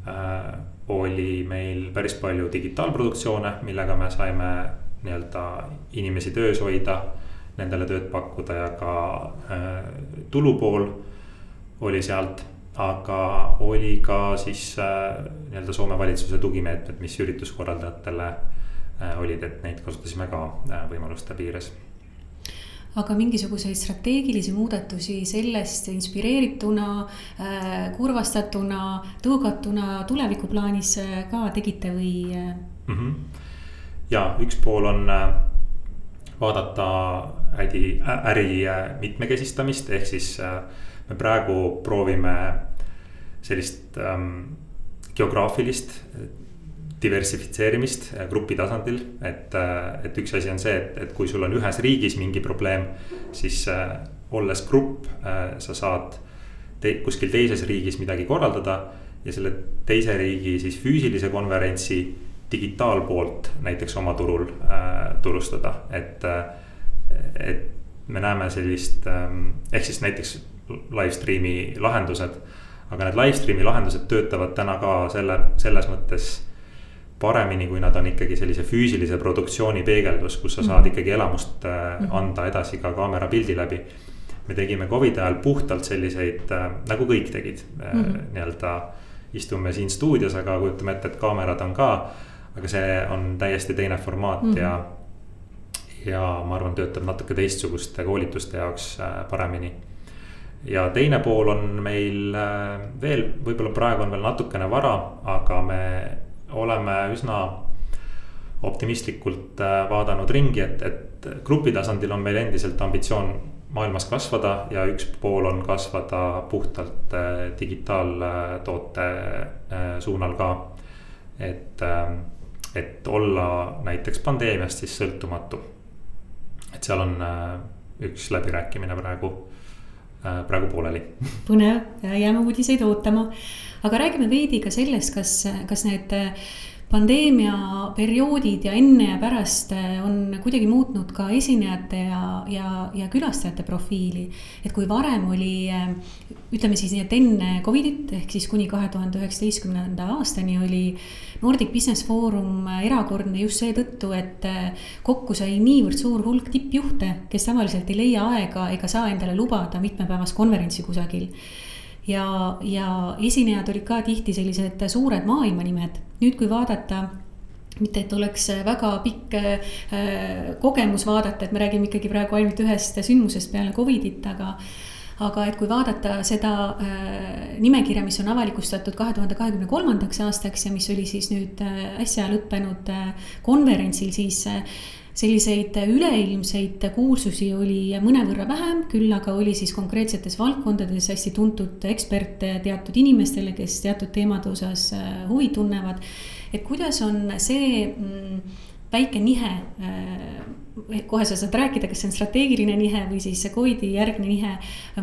Speaker 2: äh, oli meil päris palju digitaalproduktsioone, millega me saime nii-öelda inimesi töös hoida, nendele tööd pakkuda ja ka äh, tulupool oli sealt. aga oli ka siis äh, nii-öelda Soome valitsuse tugimeetmed, mis ürituskorraldajatele äh, olid, et neid kasutasime ka äh, võimaluste piires
Speaker 1: aga mingisuguseid strateegilisi muudatusi sellest inspireerituna äh,, kurvastatuna, tõugatuna tulevikuplaanis äh, ka tegite või mm?
Speaker 2: -hmm ja üks pool on äh, vaadata äri, äri äh, mitmekesistamist, ehk siis äh, me praegu proovime sellist ähm, geograafilist diversifitseerimist grupi tasandil, et, et üks asi on see, et, et kui sul on ühes riigis mingi probleem, siis äh, olles grupp äh,, sa saad te, kuskil teises riigis midagi korraldada ja selle teise riigi siis füüsilise konverentsi digitaalpoolt näiteks oma turul äh, turustada, et, äh, et me näeme sellist ähm,, ehk siis näiteks live stream'i lahendused. aga need live stream'i lahendused töötavad täna ka selle, selles mõttes paremini, kui nad on ikkagi sellise füüsilise produktsiooni peegeldus, kus sa saad -hmm. ikkagi elamust äh, mhm. anda edasi ka kaamera pildi läbi. me tegime Covidi ajal puhtalt selliseid äh,, nagu kõik tegid mm -hmm. nii-öelda istume siin stuudios, aga kujutame ette, et kaamerad on ka aga see on täiesti teine formaat mm -hmm. ja. ja ma arvan, töötab natuke teistsuguste koolituste jaoks paremini. ja teine pool on meil veel, võib-olla praegu on veel natukene vara, aga me oleme üsna optimistlikult äh, vaadanud ringi, et, et grupi tasandil on meil endiselt ambitsioon maailmas kasvada ja üks pool on kasvada puhtalt digitaaltoote suunal ka. et, et olla näiteks pandeemiast siis sõltumatu. et seal on üks läbirääkimine praegu, praegu pooleli.
Speaker 1: põnev, jääme uudiseid ootama. Aga räägime veidi ka sellest, kas, kas need pandeemia perioodid ja enne ja pärast eh, on kuidagi muutnud ka esinejate ja, ja, ja külastajate profiili. et kui varem oli, eh, ütleme siis nii, et enne Covidit ehk siis kuni kahe tuhande üheksateistkümnenda aastani oli Nordic Business Forum erakordne just seetõttu, et kokku sai niivõrd suur hulk tippjuhte, kes tavaliselt ei leia aega ega saa endale lubada mitmepäevast konverentsi kusagil ja, ja esinejad olid ka tihti sellised suured maailmanimed. nüüd, kui vaadata mitte, et oleks väga pikk äh, kogemus vaadata, et me räägime ikkagi praegu ainult ühest sündmusest peale Covidit, aga aga et kui vaadata seda äh, nimekirja, mis on avalikustatud kahe tuhande kahekümne kolmandaks aastaks ja mis oli siis nüüd äh, äsja lõppenud konverentsil, siis selliseid üleilmseid kuulsusi oli mõnevõrra vähem, küll aga oli siis konkreetsetes valdkondades hästi tuntud eksperte teatud inimestele, kes teatud teemade osas äh, huvi tunnevad. et kuidas on see mm, väike nihe äh, kohe sa saad rääkida, kas see on strateegiline nihe või siis see Covid'i järgne nihe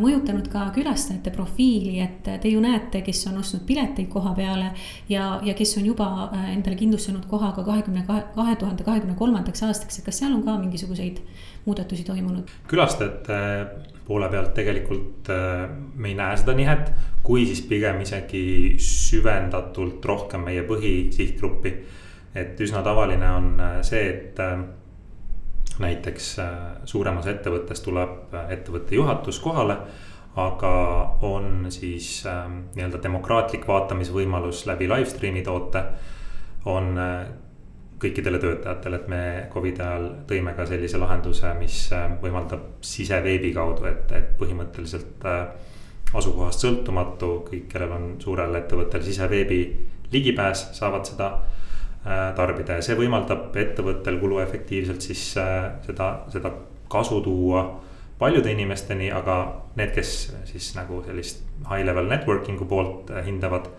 Speaker 1: mõjutanud ka külastajate profiili, et te ju näete, kes on ostnud pileteid koha peale ja, ja kes on juba äh, endale kindlustanud koha ka kahekümne, kahe tuhande kahekümne kolmandaks aastaks, et kas seal on ka mingisuguseid muudatusi toimunud?
Speaker 2: külastajate poole pealt tegelikult äh, me ei näe seda nihet, kui siis pigem isegi süvendatult rohkem meie põhisihtgruppi. et üsna tavaline on äh, see, et näiteks äh, suuremas ettevõttes tuleb äh, ettevõtte juhatus kohale. aga on siis ähm, nii-öelda demokraatlik vaatamisvõimalus läbi live stream'i toote. on äh, kõikidele töötajatele, et me Covidi ajal tõime ka sellise lahenduse, mis võimaldab siseveebi kaudu, et, et põhimõtteliselt asukohast sõltumatu, kõik, kellel on suurel ettevõttel siseveebi ligipääs, saavad seda tarbida ja see võimaldab ettevõttel kuluefektiivselt siis äh, seda, seda kasu tuua paljude inimesteni, aga need, kes siis nagu sellist high level networking'u poolt äh, hindavad,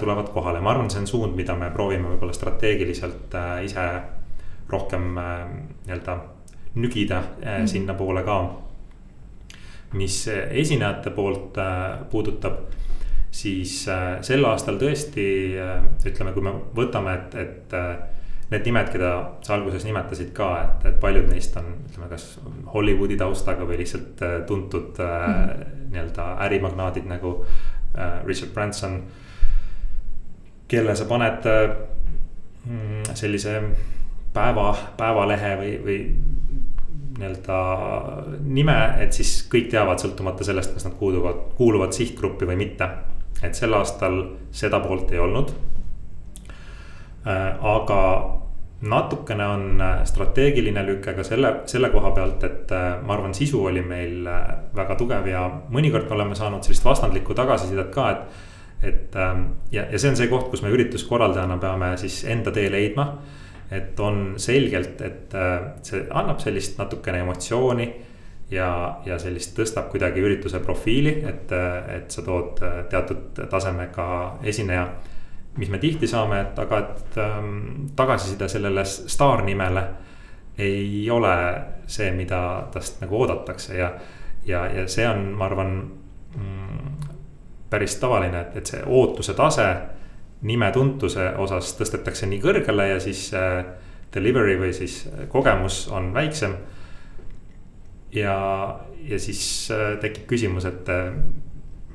Speaker 2: tulevad kohale, ma arvan, see on suund, mida me proovime võib-olla strateegiliselt ise rohkem nii-öelda nügida mm -hmm. sinnapoole ka. mis esinejate poolt puudutab siis äh, sel aastal tõesti äh, ütleme, kui me võtame, et, et äh, need nimed, keda sa alguses nimetasid ka, et, et paljud neist on, ütleme, kas Hollywoodi taustaga või lihtsalt tuntud mm -hmm. nii-öelda ärimagnaadid nagu Richard Branson. kelle sa paned mm, sellise päeva, päevalehe või, või nii-öelda nime, et siis kõik teavad, sõltumata sellest, kas nad kuuluvad, kuuluvad sihtgruppi või mitte et sel aastal seda poolt ei olnud. Äh, aga natukene on äh, strateegiline lüke ka selle, selle koha pealt, et äh, ma arvan, sisu oli meil väga tugev ja mõnikord me oleme saanud sellist vastandlikku tagasisidet ka, et. et ähm, ja, ja see on see koht, kus me ürituskorraldajana peame siis enda tee leidma. et on selgelt, et see annab sellist natukene emotsiooni ja, ja sellist tõstab kuidagi ürituse profiili, et, et sa tood teatud tasemega esineja. mis me tihti saame, et aga, et ähm, tagasiside sellele staarnimele ei ole see, mida tast nagu oodatakse ja, ja, ja see on, ma arvan mm, päris tavaline, et, et see ootuse tase nime tuntuse osas tõstetakse nii kõrgele ja siis äh, delivery või siis kogemus on väiksem ja, ja siis äh, tekib küsimus, et äh,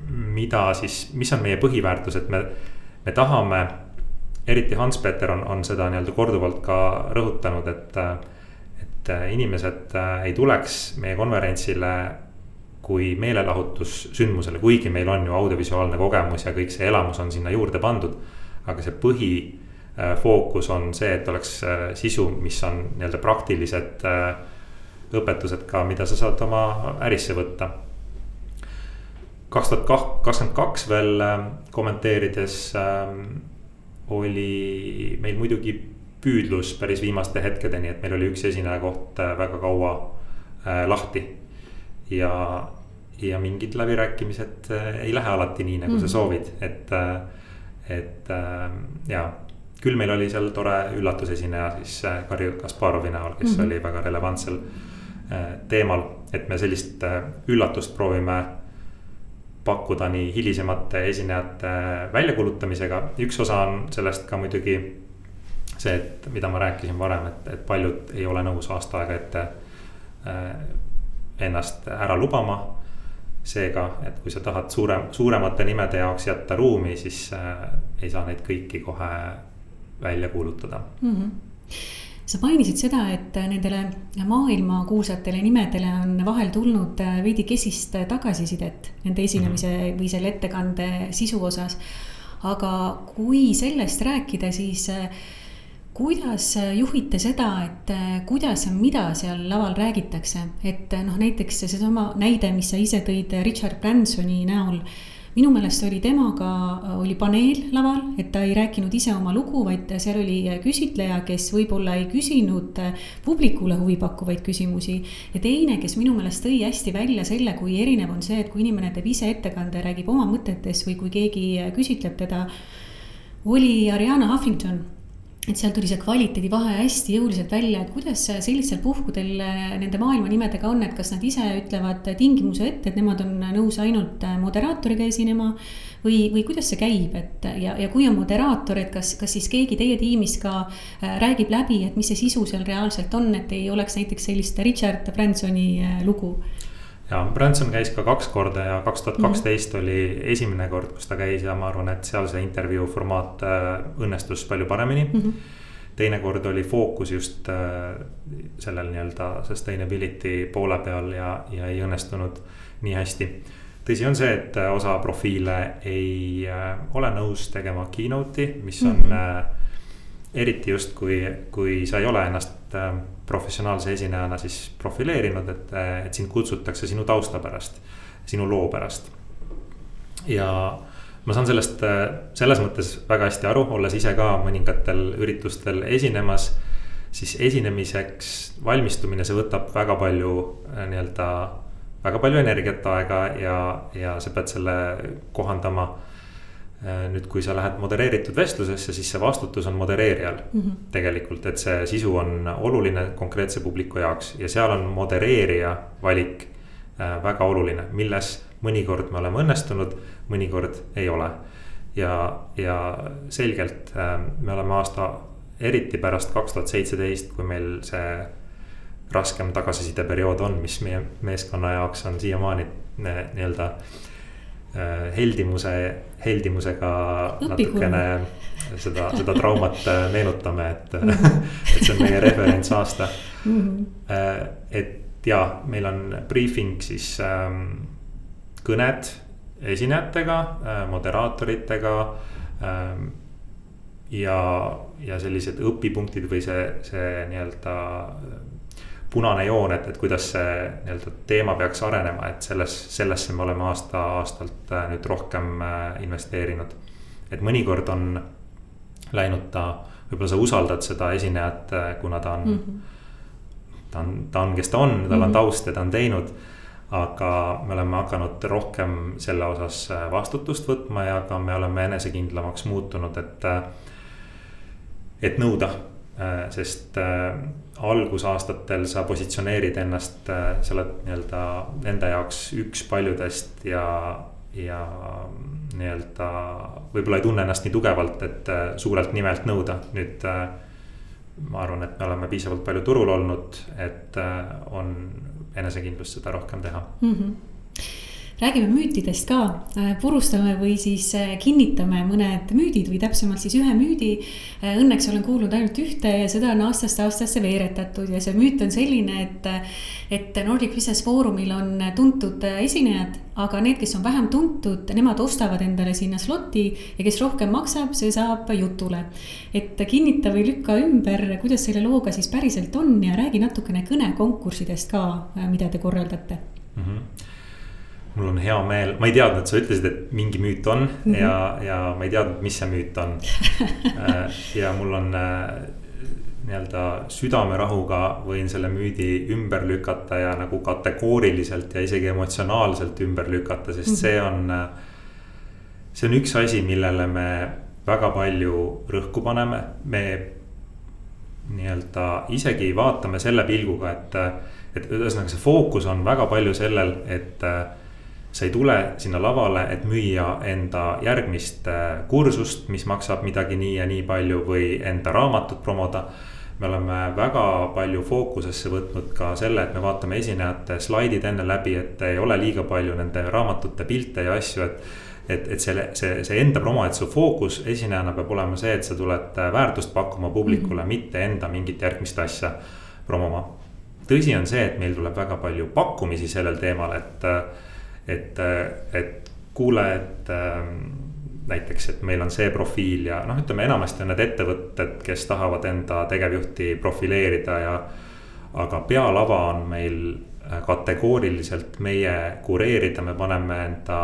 Speaker 2: mida siis, mis on meie põhiväärtus, et me, me tahame. eriti Hans-Peter on, on seda nii-öelda korduvalt ka rõhutanud, et, et inimesed äh, ei tuleks meie konverentsile kui meelelahutussündmusele, kuigi meil on ju audiovisuaalne kogemus ja kõik see elamus on sinna juurde pandud. aga see põhifookus on see, et oleks sisu, mis on nii-öelda praktilised õpetused ka, mida sa saad oma ärisse võtta. kaks tuhat kakskümmend kaks veel äh, kommenteerides äh, oli meil muidugi püüdlus päris viimaste hetkedeni, et meil oli üks esinejakoht äh, väga kaua äh, lahti. ja, ja mingid läbirääkimised ei lähe alati nii, nagu mm sa mhm. soovid, et, et ja küll meil oli seal tore üllatusesineja siis Garri Kasparovi näol, kes mm -hmm. oli väga relevantsel teemal, et me sellist üllatust proovime pakkuda nii hilisemate esinejate väljakuulutamisega. üks osa on sellest ka muidugi see, et mida ma rääkisin varem, et, et paljud ei ole nõus aasta aega ette äh, ennast ära lubama. seega, et kui sa tahad suurem, suuremate nimede jaoks jätta ruumi, siis äh, ei saa neid kõiki kohe välja kuulutada mm.
Speaker 1: -hmm sa mainisid seda, et nendele maailmakuulsatele nimedele on vahel tulnud veidi kesist tagasisidet nende esinemise mhm. või selle ettekande sisu osas. aga kui sellest rääkida, siis kuidas juhite seda, et kuidas ja mida seal laval räägitakse, et noh, näiteks seesama näide, mis sa ise tõid Richard Bransoni näol minu meelest oli temaga, oli paneel laval, et ta ei rääkinud ise oma lugu, vaid seal oli küsitleja, kes võib-olla ei küsinud publikule huvipakkuvaid küsimusi. ja teine, kes minu meelest tõi hästi välja selle, kui erinev on see, et kui inimene teeb ise ettekande, räägib oma mõtetest või kui keegi küsitleb teda. oli Ariana Huffington et seal tuli see kvaliteedivahe hästi jõuliselt välja, et kuidas sellistel puhkudel nende maailmanimedega on, et kas nad ise ütlevad tingimuse ette, et nemad on nõus ainult moderaatoriga esinema. või, või kuidas see käib, et ja, ja kui on moderaator, et kas, kas siis keegi teie tiimist ka äh, räägib läbi, et mis see sisu seal reaalselt on, et ei oleks näiteks sellist Richard Bransoni äh, lugu
Speaker 2: ja Branson käis ka kaks korda ja kaks tuhat kaksteist mhm. oli esimene kord, kus ta käis ja ma arvan, et seal see intervjuu formaat äh, õnnestus palju paremini mm. -hmm. teine kord oli fookus just äh, sellel nii-öelda sustainability poole peal ja, ja ei õnnestunud nii hästi. tõsi on see, et äh, osa profiile ei ole nõus tegema keynote'i, mis on mm -hmm. eriti just, kui, kui sa ei ole ennast professionaalse esinejana siis profileerinud, et, et sind kutsutakse sinu tausta pärast, sinu loo pärast. ja ma saan sellest selles mõttes väga hästi aru, olles ise ka mõningatel üritustel esinemas. siis esinemiseks valmistumine, see võtab väga palju nii-öelda, väga palju energiat, aega ja, ja sa pead selle kohandama nüüd, kui sa lähed modereeritud vestlusesse, siis see vastutus on modereerijal mm -hmm. tegelikult, et see sisu on oluline konkreetse publiku jaoks ja seal on modereerija valik äh, väga oluline, milles mõnikord me oleme õnnestunud, mõnikord ei ole. ja, ja selgelt äh, me oleme aasta, eriti pärast kaks tuhat seitseteist, kui meil see raskem tagasisideperiood on, mis meie meeskonna jaoks on siiamaani nii-öelda nii Äh, heldimuse, heldimusega natukene seda, seda traumat äh, meenutame, et mm, -hmm. et see on meie referentsaasta mm. -hmm. et ja, meil on briefing siis ähm, kõned esinejatega äh,, moderaatoritega ähm,. ja, ja sellised õpipunktid või see, see nii-öelda punane joon, et, et kuidas see nii-öelda teema peaks arenema, et selles, sellesse me oleme aasta-aastalt äh, nüüd rohkem äh, investeerinud. et mõnikord on läinud ta, võib-olla sa usaldad seda esinejat, äh, kuna ta on mm, -hmm. ta on, ta on, kes ta on, tal on mhm. taust ja ta on teinud aga me oleme hakanud rohkem selle osas vastutust võtma ja ka me oleme enesekindlamaks muutunud, et. et nõuda, sest algusaastatel sa positsioneerid ennast, äh, sa oled nii-öelda nende jaoks üks paljudest ja, ja nii-öelda võib-olla ei tunne ennast nii tugevalt, et äh, suurelt nimelt nõuda, nüüd äh, ma arvan, et me oleme piisavalt palju turul olnud, et on enesekindlust seda rohkem teha mm. -hmm
Speaker 1: räägime müütidest ka, äh, purustame või siis äh, kinnitame mõned müüdid või täpsemalt siis ühe müüdi. Äh, õnneks olen kuulnud ainult ühte ja seda on aastast aastasse veeretatud ja see müüt on selline, et. et Nordic Business Forumil on tuntud esinejad, aga need, kes on vähem tuntud, nemad ostavad endale sinna sloti ja kes rohkem maksab, see saab jutule. et kinnita või lükka ümber, kuidas selle looga siis päriselt on ja räägi natukene kõnekonkurssidest ka, mida te korraldate mm. -hmm
Speaker 2: mul on hea meel, ma ei teadnud, sa ütlesid, et mingi müüt on mm -hmm. ja, ja ma ei teadnud, mis see müüt on äh, ja mul on äh, nii-öelda südamerahuga võin selle müüdi ümber lükata ja nagu kategooriliselt ja isegi emotsionaalselt ümber lükata, sest see on. see on üks asi, millele me väga palju rõhku paneme, me nii-öelda isegi vaatame selle pilguga, et, et ühesõnaga see fookus on väga palju sellel, et sa ei tule sinna lavale, et müüa enda järgmist kursust, mis maksab midagi nii ja nii palju või enda raamatut promoda me oleme väga palju fookusesse võtnud ka selle, et me vaatame esinejate slaidid enne läbi, et ei ole liiga palju nende raamatute pilte ja asju, et. et, et selle, see, see enda promo, et su fookus esinejana peab olema see, et sa tuled väärtust pakkuma publikule mm, -hmm. mitte enda mingit järgmist asja promoma. tõsi on see, et meil tuleb väga palju pakkumisi sellel teemal, et, et, et kuule, et näiteks, et meil on see profiil ja noh, ütleme enamasti on need ettevõtted, kes tahavad enda tegevjuhti profileerida ja. aga pealava on meil äh, kategooriliselt meie kureerida, me paneme enda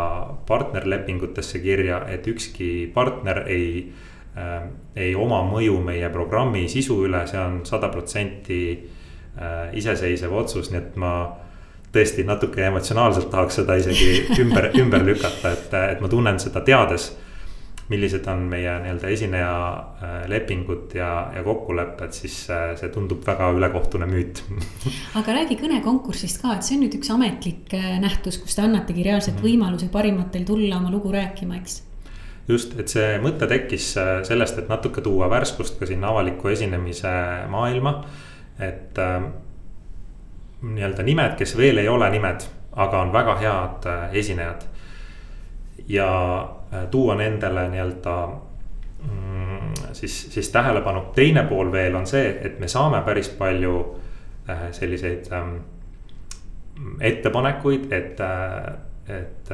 Speaker 2: partnerlepingutesse kirja, et ükski partner ei äh,. ei oma mõju meie programmi sisu üle, see on sada protsenti äh, iseseisev otsus, nii et ma tõesti natuke emotsionaalselt tahaks seda isegi ümber, ümber lükata, et, et ma tunnen seda teades millised on meie nii-öelda esineja äh, lepingud ja, ja kokkulepped, siis äh, see tundub väga ülekohtune müüt
Speaker 1: aga räägi kõnekonkursist ka, et see on nüüd üks ametlik äh, nähtus, kus te annategi reaalselt mm -hmm. võimaluse parimatel tulla oma lugu rääkima, eks
Speaker 2: just, et see mõte tekkis sellest, et natuke tuua värskust ka sinna avaliku esinemise maailma. et äh, nii-öelda nimed, kes veel ei ole nimed, aga on väga head esinejad. ja Äh, tuua nendele nii-öelda mm, siis, siis tähelepanu. teine pool veel on see, et me saame päris palju äh, selliseid ähm, ettepanekuid, et, äh, et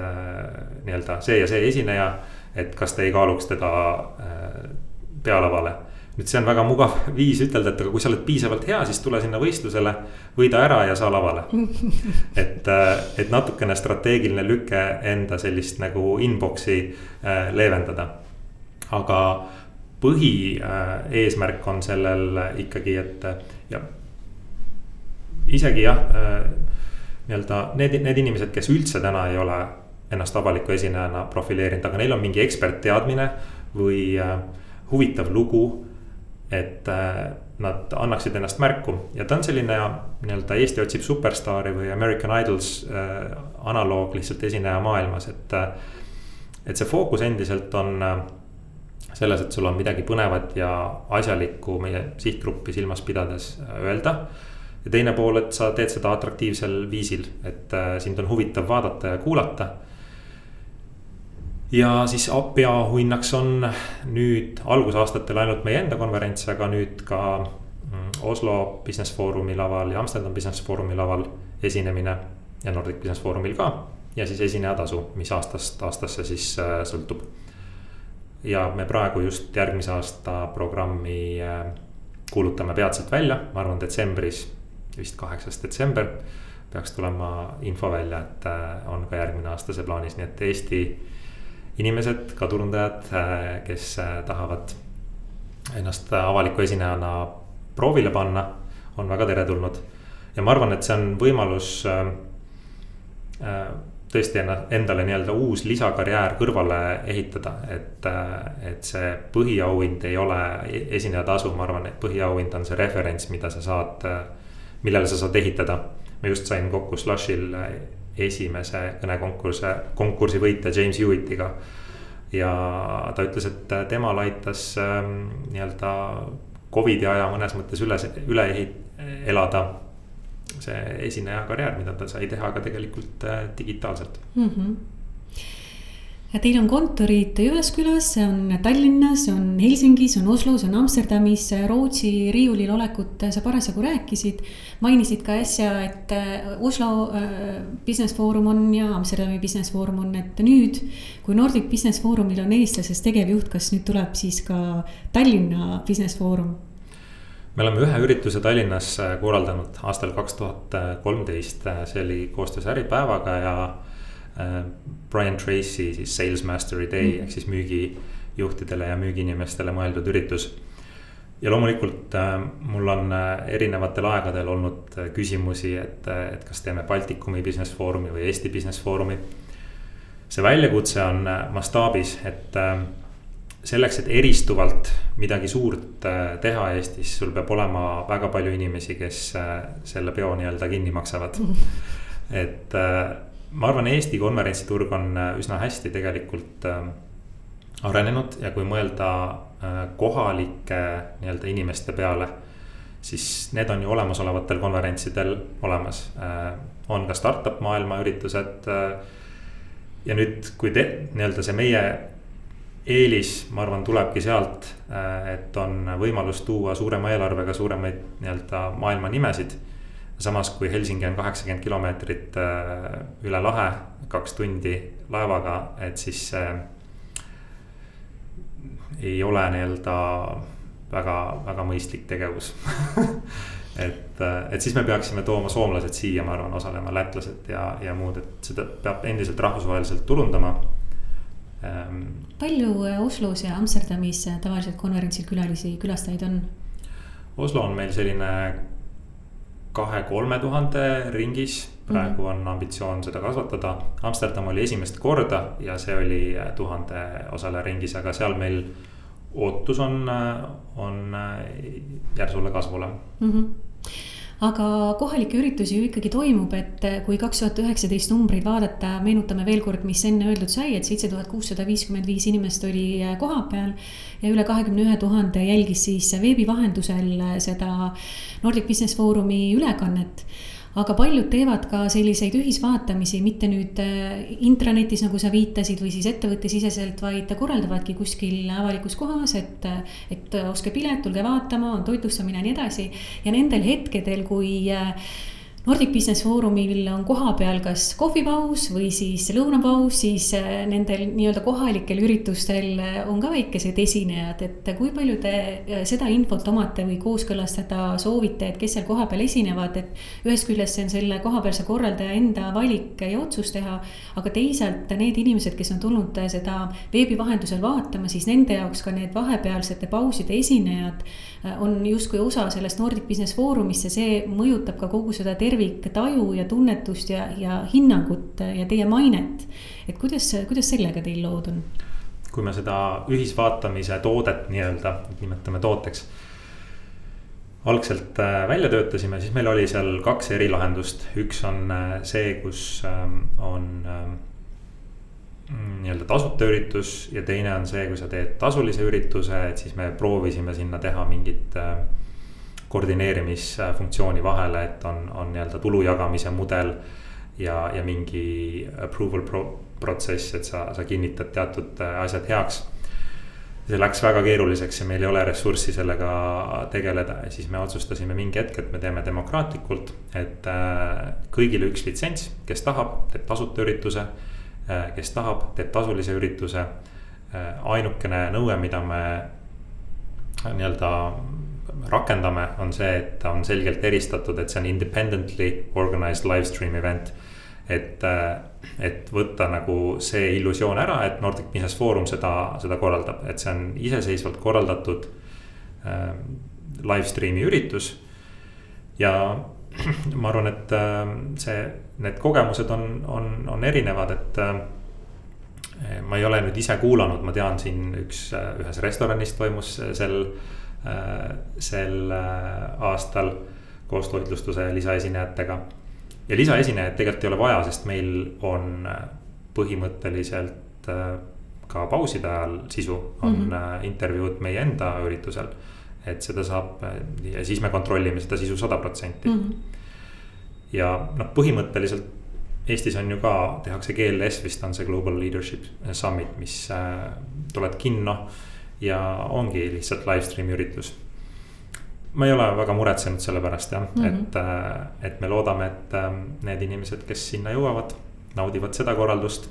Speaker 2: nii-öelda see ja see esineja, et kas te ei kaaluks teda pealavale nüüd see on väga mugav viis ütelda, et aga kui sa oled piisavalt hea, siis tule sinna võistlusele, võida ära ja saa lavale. et, äh, et natukene strateegiline lüke enda sellist nagu inbox'i äh, leevendada. aga põhieesmärk on sellel ikkagi, et ja isegi jah, nii-öelda need, need inimesed, kes üldse täna ei ole ennast avaliku esinejana profileerinud, aga neil on mingi ekspertteadmine või huvitav lugu et äh, nad annaksid ennast märku ja ta on selline nii-öelda Eesti otsib superstaari või American Idols äh, analoog lihtsalt esineja maailmas, et. Äh, et see fookus endiselt on selles, et sul on midagi põnevat ja asjalikku meie sihtgruppi silmas pidades öelda. ja teine pool, et sa teed seda atraktiivsel viisil, et sind on huvitav vaadata ja kuulata ja siis peaauhinnaks on nüüd algusaastatel ainult meie enda konverents, aga nüüd ka mm, Oslo Business Forumi laval ja Amsterdam Business Forumi laval esinemine. ja Nordic Business Forumil ka ja siis esinejatasu, mis aastast aastasse siis äh, sõltub. ja me praegu just järgmise aasta programmi äh, kuulutame peatselt välja, ma arvan, detsembris, vist kaheksas detsember. peaks tulema info välja, et äh, on ka järgmine aasta see plaanis, nii et Eesti inimesed, ka turundajad, äh, kes äh, tahavad ennast avaliku esinejana proovile panna, on väga teretulnud. ja ma arvan, et see on võimalus äh, tõesti endale nii-öelda uus lisakarjäär kõrvale ehitada, et, et see põhiauhind ei ole e-, esinejatasu, ma arvan, et põhiauhind on see referents, mida sa saad, millele sa saad ehitada. ma just sain kokku Slushil esimese kõnekonkursi, konkursi võitja James Hewittiga. ja ta ütles, et temal aitas ähm, nii-öelda Covidi aja mõnes mõttes üle, üle elada see esineja karjäär, mida ta sai teha ka tegelikult äh, digitaalselt mm. -hmm
Speaker 1: teil on kontorid Jyväskylas, see on Tallinnas, see on Helsingis, on Oslos, on Amsterdamis, Rootsi riiulil olekut sa parasjagu rääkisid. mainisid ka äsja, et äh, Oslo äh, Business Forum on ja Amsterdami Business Forum on, et nüüd. kui Nordic Business Forumil on eestlasest tegevjuht, kas nüüd tuleb siis ka Tallinna Business Forum?
Speaker 2: me oleme ühe ürituse Tallinnas äh, korraldanud aastal kaks tuhat kolmteist, see oli koostöös Äripäevaga ja Brian Tracy siis Sales Mastery Day mm. ehk siis müügijuhtidele ja müügiinimestele mõeldud üritus. ja loomulikult mul on erinevatel aegadel olnud küsimusi, et, et kas teeme Baltikumi Business Forumi või Eesti Business Forumi. see väljakutse on mastaabis, et selleks, et eristuvalt midagi suurt äh, teha Eestis, sul peab olema väga palju inimesi, kes äh, selle peo nii-öelda kinni maksavad. et äh, ma arvan, Eesti konverentsiturg on üsna hästi tegelikult arenenud ja kui mõelda kohalike nii-öelda inimeste peale. siis need on ju olemasolevatel konverentsidel olemas, on ka startup maailma üritused. ja nüüd, kui te nii-öelda see meie eelis, ma arvan, tulebki sealt, äh, et on võimalus tuua suurema eelarvega suuremaid nii-öelda maailma nimesid. Samas kui Helsingi on kaheksakümmend kilomeetrit äh, üle lahe, kaks tundi laevaga, et siis äh, ei ole nii-öelda väga, väga mõistlik tegevus et, et siis me peaksime tooma soomlased siia, ma arvan, osalema, lätlased ja, ja muud, et seda peab endiselt rahvusvaheliselt turundama
Speaker 1: ähm,. palju äh, Oslos ja Amsterdamis äh, tavaliselt konverentsil külalisi, külastajaid on?
Speaker 2: Oslo on meil selline kahe-kolme tuhande ringis, praegu mm -hmm. on ambitsioon seda kasvatada. Amsterdam oli esimest korda ja see oli äh, tuhande osaleja ringis, aga seal meil ootus on, on järsule kasvule mm.
Speaker 1: -hmm aga kohalikke üritusi ju ikkagi toimub, et kui kaks tuhat üheksateist numbreid vaadata, meenutame veel kord, mis enne öeldud sai, et seitse tuhat kuussada viiskümmend viis inimest oli kohapeal. ja üle kahekümne ühe tuhande jälgis siis veebi vahendusel seda Nordic Business Forumi ülekannet aga paljud teevad ka selliseid ühisvaatamisi, mitte nüüd äh, intranetis, nagu sa viitasid, või siis ettevõttesiseselt, vaid korraldavadki kuskil avalikus kohas, et, et ostke pilet, tulge vaatama, on toitlustamine ja nii edasi. ja nendel hetkedel, kui äh, Nordic Business Forumil on kohapeal kas kohvipaus või siis lõunapaus, siis äh, nendel nii-öelda kohalikel üritustel äh, on ka väikesed esinejad, et kui palju te äh, seda infot omate või kooskõlastada soovite, et kes seal kohapeal esinevad, et ühest küljest see on selle kohapealse korraldaja enda valik ja otsus teha, aga teisalt need inimesed, kes on tulnud seda veebi vahendusel vaatama, siis nende jaoks ka need vahepealsete pauside esinejad on justkui osa sellest Nordic Business Forumist ja see mõjutab ka kogu seda terviktaju ja tunnetust ja, ja hinnangut ja teie mainet. et kuidas, kuidas sellega teil lood on?
Speaker 2: kui me seda ühisvaatamise toodet nii-öelda nimetame tooteks algselt äh, välja töötasime, siis meil oli seal kaks erilahendust, üks on äh, see, kus ähm, on ähm, nii-öelda tasuta üritus ja teine on see, kui sa teed tasulise ürituse, et siis me proovisime sinna teha mingit äh, koordineerimisfunktsiooni vahele, et on, on nii-öelda tulu jagamise mudel. ja, ja mingi approval pro protsess, et sa, sa kinnitad teatud äh, asjad heaks. see läks väga keeruliseks ja meil ei ole ressurssi sellega tegeleda ja siis me otsustasime mingi hetk, et me teeme demokraatlikult. et äh, kõigile üks litsents, kes tahab, teeb tasuta ürituse. Äh, kes tahab, teeb tasulise ürituse. ainukene nõue, mida me nii-öelda rakendame, on see, et ta on selgelt eristatud, et see on independently organized live stream event. et, äh, et võtta nagu see illusioon ära, et Nordic Business Forum seda, seda korraldab, et see on iseseisvalt korraldatud äh, live stream'i üritus. ja ma arvan, et äh, see, need kogemused on, on, on erinevad, et äh, ma ei ole nüüd ise kuulanud, ma tean siin üks, äh, ühes restoranis toimus sel Äh, sel äh, aastal koos toitlustuse lisaesinejatega. ja lisaesinejaid tegelikult ei ole vaja, sest meil on põhimõtteliselt ka pauside ajal sisu, on mm -hmm. intervjuud meie enda üritusel. Et seda saab ja siis me kontrollime seda sisu sada protsenti. Mhm. ja noh, põhimõtteliselt Eestis on ju ka, tehakse GLS vist on see Global Leadership Summit, mis tuleb kinno ja ongi lihtsalt live stream'i üritus. ma ei ole väga muretsenud selle pärast jah mm, -hmm. et, äh, et me loodame, et ähm, need inimesed, kes sinna jõuavad, naudivad seda korraldust.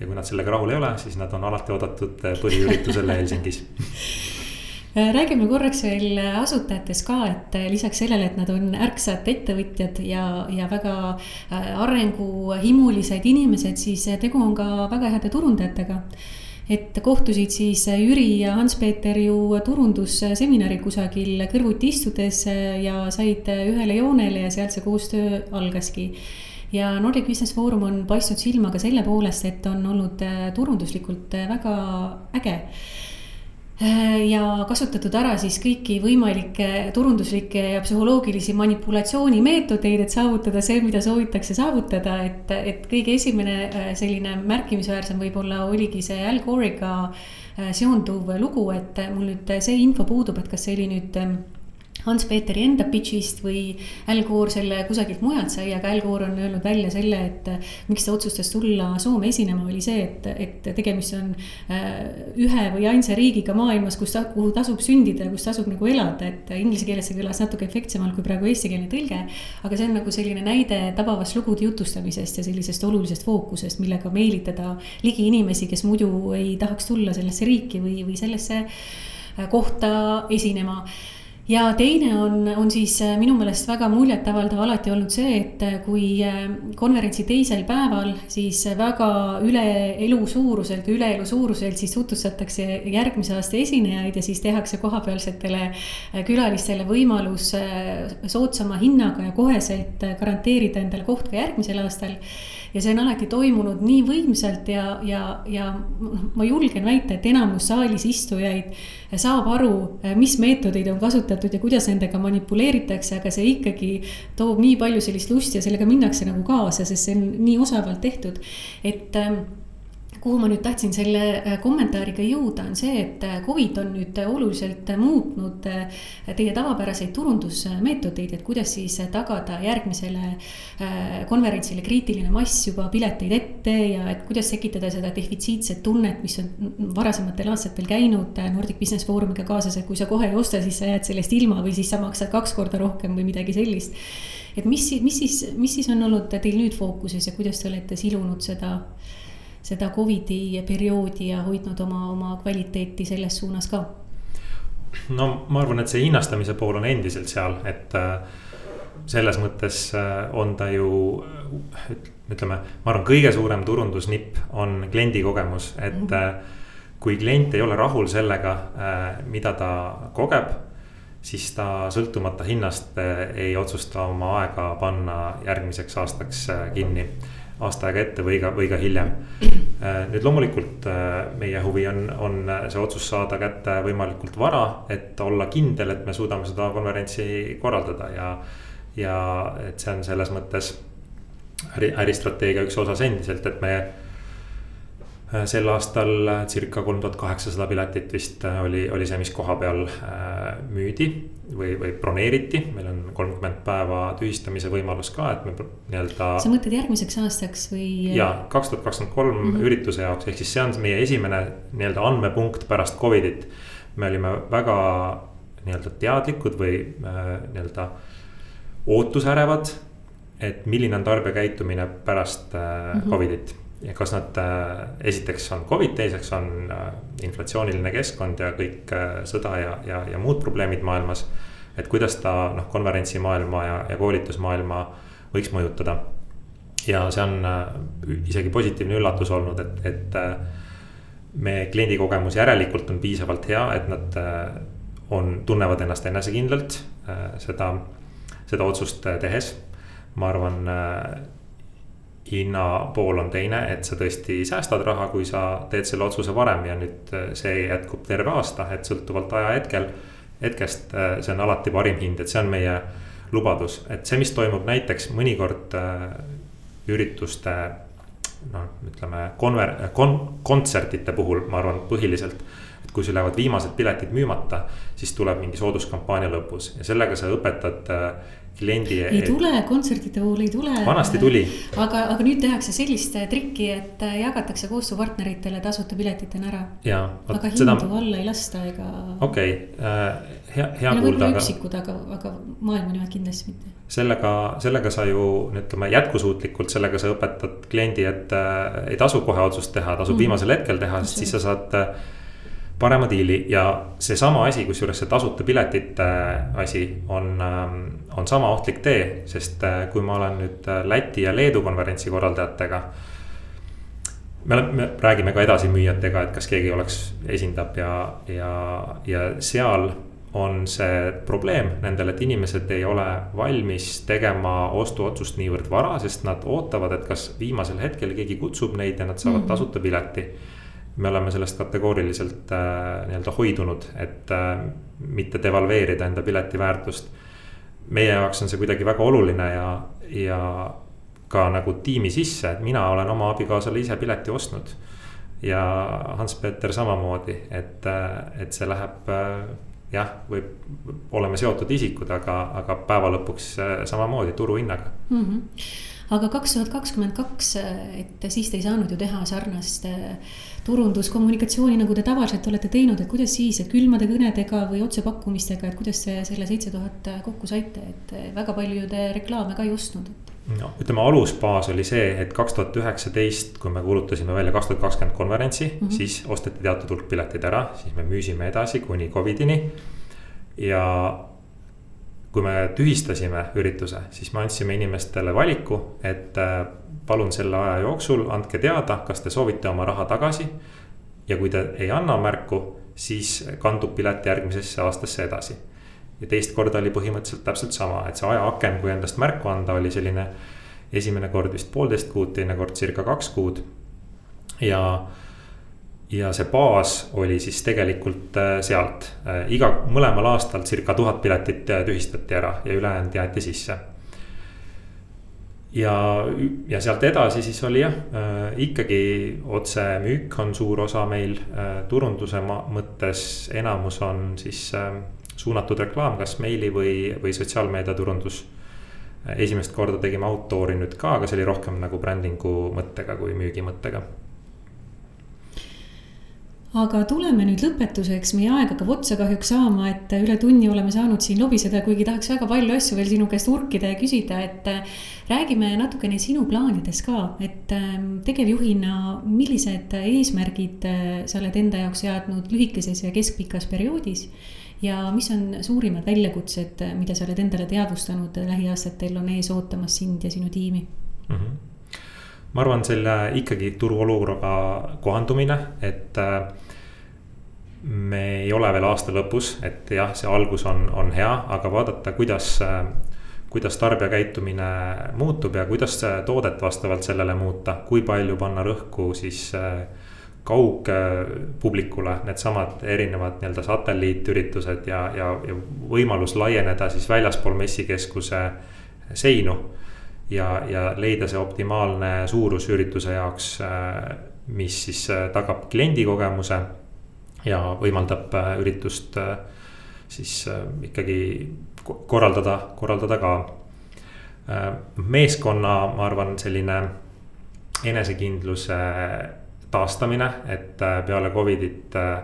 Speaker 2: ja kui nad sellega rahul ei ole, siis nad on alati oodatud äh, põhiüritusele Helsingis
Speaker 1: äh, räägime korraks veel asutajatest ka, et lisaks sellele, et nad on ärksad ettevõtjad ja, ja väga arenguhimulised inimesed, siis tegu on ka väga heade turundajatega. Et kohtusid siis Jüri ja Hans-Peeter ju turundusseminari kusagil kõrvuti istudes ja said ühele joonele ja sealt see koostöö algaski. Ja Nordic Business Forum on paistnud silma ka selle poolest, et on olnud turunduslikult väga äge. Äh, ja kasutatud ära siis kõiki võimalikke turunduslikke ja psühholoogilisi manipulatsioonimeetodeid, et saavutada see, mida soovitakse saavutada, et, et kõige esimene äh, selline märkimisväärsem võib-olla oligi see Al Gore'iga äh, seonduv lugu, et mul nüüd see info puudub, et kas see oli nüüd ähm, Hans-Peeteri enda pitch'ist või Al Gore selle kusagilt mujalt sai, aga Al Gore on öelnud välja selle, et miks ta otsustas tulla Soome esinema, oli see, et, et tegemist on äh, ühe või ainsa riigiga maailmas, kus ta, kuhu tasub sündida ja kus tasub nagu elada, et inglise keeles see kõlas natuke efektsemalt kui praegu eestikeelne tõlge. aga see on nagu selline näide tabavast lugude jutustamisest ja sellisest olulisest fookusest, millega meelitada ligi inimesi, kes muidu ei tahaks tulla sellesse riiki või, või sellesse äh, kohta esinema ja teine on, on siis äh, minu meelest väga muljetavaldav alati olnud see, et äh, kui äh, konverentsi teisel päeval siis väga üle elu suuruselt, üle elu suuruselt siis tutvustatakse järgmise aasta esinejaid ja siis tehakse kohapealsetele külalistele võimalus soodsama hinnaga ja koheselt garanteerida endale koht ka järgmisel aastal ja see on alati toimunud nii võimsalt ja, ja, ja ma julgen väita, et enamus saalis istujaid saab aru, mis meetodeid on kasutatud ja kuidas nendega manipuleeritakse, aga see ikkagi toob nii palju sellist lust ja sellega minnakse nagu kaasa, sest see on nii osavalt tehtud, et ähm, kuhu ma nüüd tahtsin selle äh, kommentaariga jõuda, on see, et äh, Covid on nüüd oluliselt muutnud äh, teie tavapäraseid turundusmeetodeid, et kuidas siis tagada järgmisele konverentsile kriitiline mass juba pileteid ette ja et kuidas tekitada seda defitsiitset tunnet, mis on varasematel aastatel käinud Nordic Business Forumiga kaasas, et kui sa kohe ei osta, siis sa jääd sellest ilma või siis sa maksad kaks korda rohkem või midagi sellist. et mis, mis siis, mis siis on olnud teil nüüd fookuses ja kuidas te olete silunud seda seda Covidi perioodi ja hoidnud oma, oma kvaliteeti selles suunas ka?
Speaker 2: no ma arvan, et see hinnastamise pool on endiselt seal, et äh, selles mõttes äh, on ta ju ütleme, ma arvan, kõige suurem turundusnipp on kliendi kogemus, et mm -hmm. kui klient ei ole rahul sellega, mida ta kogeb siis ta sõltumata hinnast ei otsusta oma aega panna järgmiseks aastaks kinni aasta aega ette või ka, või ka hiljem. Äh, nüüd loomulikult äh, meie huvi on, on see otsus saada kätte võimalikult vara, et olla kindel, et me suudame seda konverentsi korraldada ja. ja et see on selles mõttes äri, äristrateegia üks osas endiselt, et me Äh, sel aastal äh, circa kolm tuhat kaheksasada piletit vist äh, oli, oli see, mis koha peal müüdi või, või broneeriti. meil on kolmkümmend päeva tühistamise võimalus ka, et me nii-öelda.
Speaker 1: sa mõtled järgmiseks aastaks või?
Speaker 2: ja, kaks tuhat kakskümmend kolm mhm. ürituse jaoks, ehk siis see on meie esimene nii-öelda andmepunkt pärast Covidit. me olime väga nii-öelda teadlikud või nii-öelda ootusärevad, et milline on tarbija käitumine pärast mm -hmm. Covidit ja kas nad äh, esiteks on Covid, teiseks on äh, inflatsiooniline keskkond ja kõik äh, sõda ja, ja, ja muud probleemid maailmas. et kuidas ta noh, konverentsimaailma ja, ja koolitusmaailma võiks mõjutada. ja see on isegi positiivne üllatus olnud, et, et me kliendi kogemus järelikult on piisavalt hea, et nad on, tunnevad ennast enesekindlalt seda, seda otsust tehes. ma arvan hinna pool on teine, et sa tõesti säästad raha, kui sa teed selle otsuse varem ja nüüd äh, see jätkub terve aasta, et sõltuvalt ajahetkel. hetkest, äh, see on alati parim hind, et see on meie lubadus, et see, mis toimub näiteks mõnikord äh, ürituste. noh, ütleme konver-, kon-, kontsertide puhul, ma arvan, põhiliselt. Et kui sul jäävad viimased piletid müümata, siis tuleb mingi sooduskampaania lõpus ja sellega sa õpetad kliendi.
Speaker 1: ei tule, kontsertide puhul ei tule.
Speaker 2: vanasti tuli.
Speaker 1: aga, aga nüüd tehakse sellist trikki, et äh, jagatakse koostööpartneritele tasuta piletitena ära. aga hindu seda... alla ei lasta ega.
Speaker 2: okei okay. äh,, hea, hea
Speaker 1: kuulda. võib-olla üksikud, aga, aga maailma nimel kindlasti mitte.
Speaker 2: sellega, sellega sa ju ütleme jätkusuutlikult, sellega sa õpetad kliendi, et äh, ei tasu kohe otsust teha, tasub mm. viimasel hetkel teha, sest siis sa saad äh, parema diili ja seesama asi, kusjuures see tasuta piletite äh, asi on, ähm, on sama ohtlik tee, sest äh, kui ma olen nüüd äh, Läti ja Leedu konverentsi korraldajatega. me, me räägime ka edasimüüjatega, et kas keegi oleks, esindab ja, ja, ja seal on see probleem nendel, et inimesed ei ole valmis tegema ostuotsust niivõrd vara, sest nad ootavad, et kas viimasel hetkel keegi kutsub neid ja nad saavad mm -hmm. tasuta pileti. Me oleme sellest kategooriliselt äh, nii-öelda hoidunud, et äh, mitte devalveerida enda pileti väärtust. meie jaoks on see kuidagi väga oluline ja, ja ka nagu tiimi sisse, et mina olen oma abikaasale ise pileti ostnud. ja Hans-Peter samamoodi, et, et see läheb jah, võib, oleme seotud isikud, aga, aga päeva lõpuks samamoodi turuhinnaga mm.
Speaker 1: -hmm. aga kaks tuhat kakskümmend kaks, et siis te ei saanud ju teha sarnast turunduskommunikatsiooni, nagu te tavaliselt olete teinud, et kuidas siis, et külmade kõnedega või otsepakkumistega, et kuidas te selle seitse tuhat kokku saite, et väga palju te reklaame ka ei ostnud, et
Speaker 2: no ütleme, alusbaas oli see, et kaks tuhat üheksateist, kui me kuulutasime välja kaks tuhat kakskümmend konverentsi mm, -hmm. siis osteti teatud hulk pileteid ära, siis me müüsime edasi kuni Covidini. ja kui me tühistasime ürituse, siis me andsime inimestele valiku, et äh, palun selle aja jooksul andke teada, kas te soovite oma raha tagasi. ja kui te ei anna märku, siis kandub pilet järgmisesse aastasse edasi ja teist korda oli põhimõtteliselt täpselt sama, et see ajaaken, kui endast märku anda, oli selline. esimene kord vist poolteist kuud, teine kord circa kaks kuud. ja, ja see baas oli siis tegelikult äh, sealt, äh, iga, mõlemal aastal circa tuhat piletit äh, tühistati ära ja ülejäänud jäeti sisse ja, ja sealt edasi siis oli jah äh,, ikkagi otsemüük on suur osa meil äh,, turunduse mõttes enamus on siis äh, suunatud reklaam, kas meili või, või sotsiaalmeediaturundus. esimest korda tegime outdoor'i nüüd ka, aga see oli rohkem nagu brändingu mõttega kui müügi mõttega
Speaker 1: aga tuleme nüüd lõpetuseks, meie aeg hakkab otsa kahjuks saama, et üle tunni oleme saanud siin lobiseda, kuigi tahaks väga palju asju veel sinu käest urkida ja küsida, et. räägime natukene sinu plaanidest ka, et ähm, tegevjuhina, millised eesmärgid äh, sa oled enda jaoks seadnud lühikeses ja keskpikas perioodis ja mis on suurimad väljakutsed, mida sa oled endale teadvustanud lähiaastatel on ees ootamas sind ja sinu tiimi mm? -hmm
Speaker 2: ma arvan, selle ikkagi turuolukorraga kohandumine, et äh, me ei ole veel aasta lõpus, et jah, see algus on, on hea, aga vaadata, kuidas, kuidas tarbija käitumine muutub ja kuidas toodet vastavalt sellele muuta, kui palju panna rõhku siis kaugpublikule needsamad erinevad nii-öelda satelliitüritused ja, ja, ja võimalus laieneda siis väljaspool messikeskuse seinu. ja, ja leida see optimaalne suurus ürituse jaoks, mis siis tagab kliendi kogemuse ja võimaldab üritust siis ikkagi korraldada, korraldada ka. meeskonna, ma arvan, selline enesekindluse taastamine, et äh, peale Covidit äh,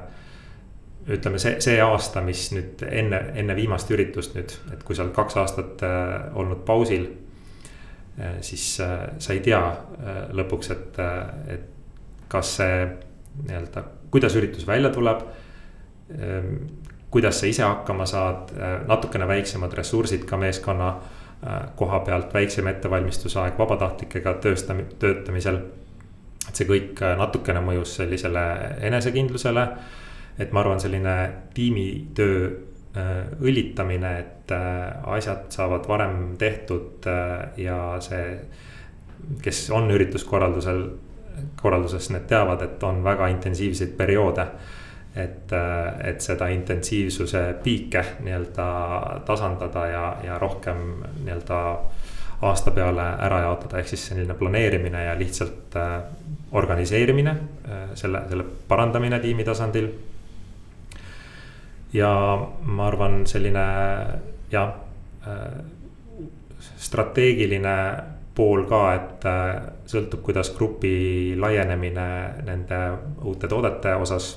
Speaker 2: ütleme, see, see aasta, mis nüüd enne, enne viimast üritust nüüd, et kui sa oled kaks aastat äh, olnud pausil. siis sa ei tea lõpuks, et, et kas see nii-öelda, kuidas üritus välja tuleb. kuidas sa ise hakkama saad, natukene väiksemad ressursid ka meeskonna koha pealt, väiksem ettevalmistusaeg vabatahtlikega tööstam-, töötamisel et see kõik natukene mõjus sellisele enesekindlusele. et ma arvan, selline tiimitöö õlitamine, et asjad saavad varem tehtud ja see, kes on ürituskorraldusel, korralduses, need teavad, et on väga intensiivseid perioode et, et seda intensiivsuse piike nii-öelda tasandada ja, ja rohkem nii-öelda aasta peale ära jaotada, ehk siis selline planeerimine ja lihtsalt äh, organiseerimine äh,, selle, selle parandamine tiimi tasandil. ja ma arvan, selline jah äh,, strateegiline pool ka, et äh, sõltub, kuidas grupi laienemine nende uute toodete osas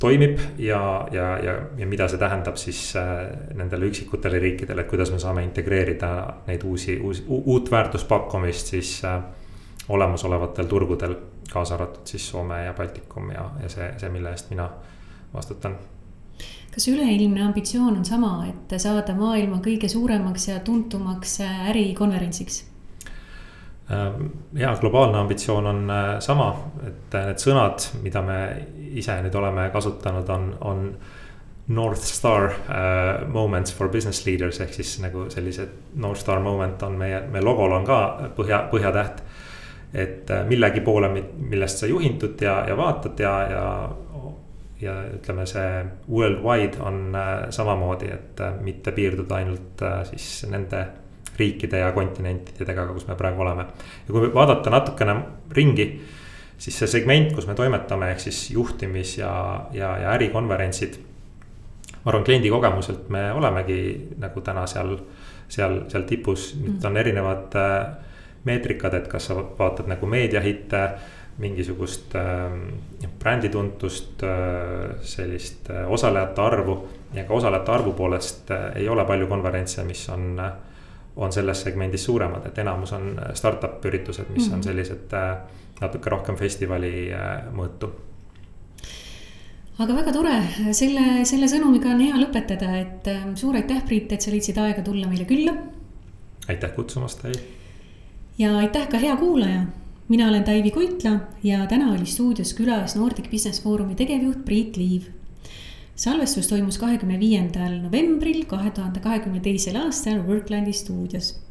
Speaker 2: toimib ja, ja, ja, ja mida see tähendab siis äh, nendele üksikutele riikidele, et kuidas me saame integreerida neid uusi, uusi, uut väärtuspakkumist siis äh, olemasolevatel turgudel. kaasa arvatud siis Soome ja Baltikum ja, ja see, see, mille eest mina vastutan
Speaker 1: kas üleilmne ambitsioon on sama, et saada maailma kõige suuremaks ja tuntumaks ärikonverentsiks?
Speaker 2: ja globaalne ambitsioon on sama, et need sõnad, mida me ise nüüd oleme kasutanud, on, on North Star uh, moments for business leaders ehk siis nagu sellised North Star moment on meie, meie logol on ka põhja, põhjatäht. et millegi poole, millest sa juhindud ja, ja vaatad ja, ja, ja ütleme, see worldwide on uh, samamoodi, et uh, mitte piirduda ainult uh, siis nende riikide ja kontinentidega, kus me praegu oleme. ja kui vaadata natukene ringi, siis see segment, kus me toimetame, ehk siis juhtimis ja, ja, ja ärikonverentsid ma arvan, kliendi kogemuselt me olemegi nagu täna seal, seal, seal tipus, nüüd mm. on erinevad äh, meetrikad, et kas sa vaatad nagu meediahitte mingisugust äh, brändituntust äh,, sellist äh, osalejate arvu. ja ka osalejate arvu poolest äh, ei ole palju konverentse, mis on äh,, on selles segmendis suuremad, et enamus on startup üritused, mis mm -hmm. on sellised äh, natuke rohkem festivali äh, mõõtu
Speaker 1: aga väga tore, selle, selle sõnumiga on hea lõpetada, et ähm, suur aitäh, Priit, et sa leidsid aega tulla meile külla.
Speaker 2: aitäh kutsumast, Taivi.
Speaker 1: ja aitäh ka hea kuulaja. Mina olen Taivi Koitla ja täna oli stuudios külas Nordic Business Forumi tegevjuht Priit Liiv. salvestus toimus kahekümne viiendal novembril kahe tuhande kahekümne teisel aastal Worklandi stuudios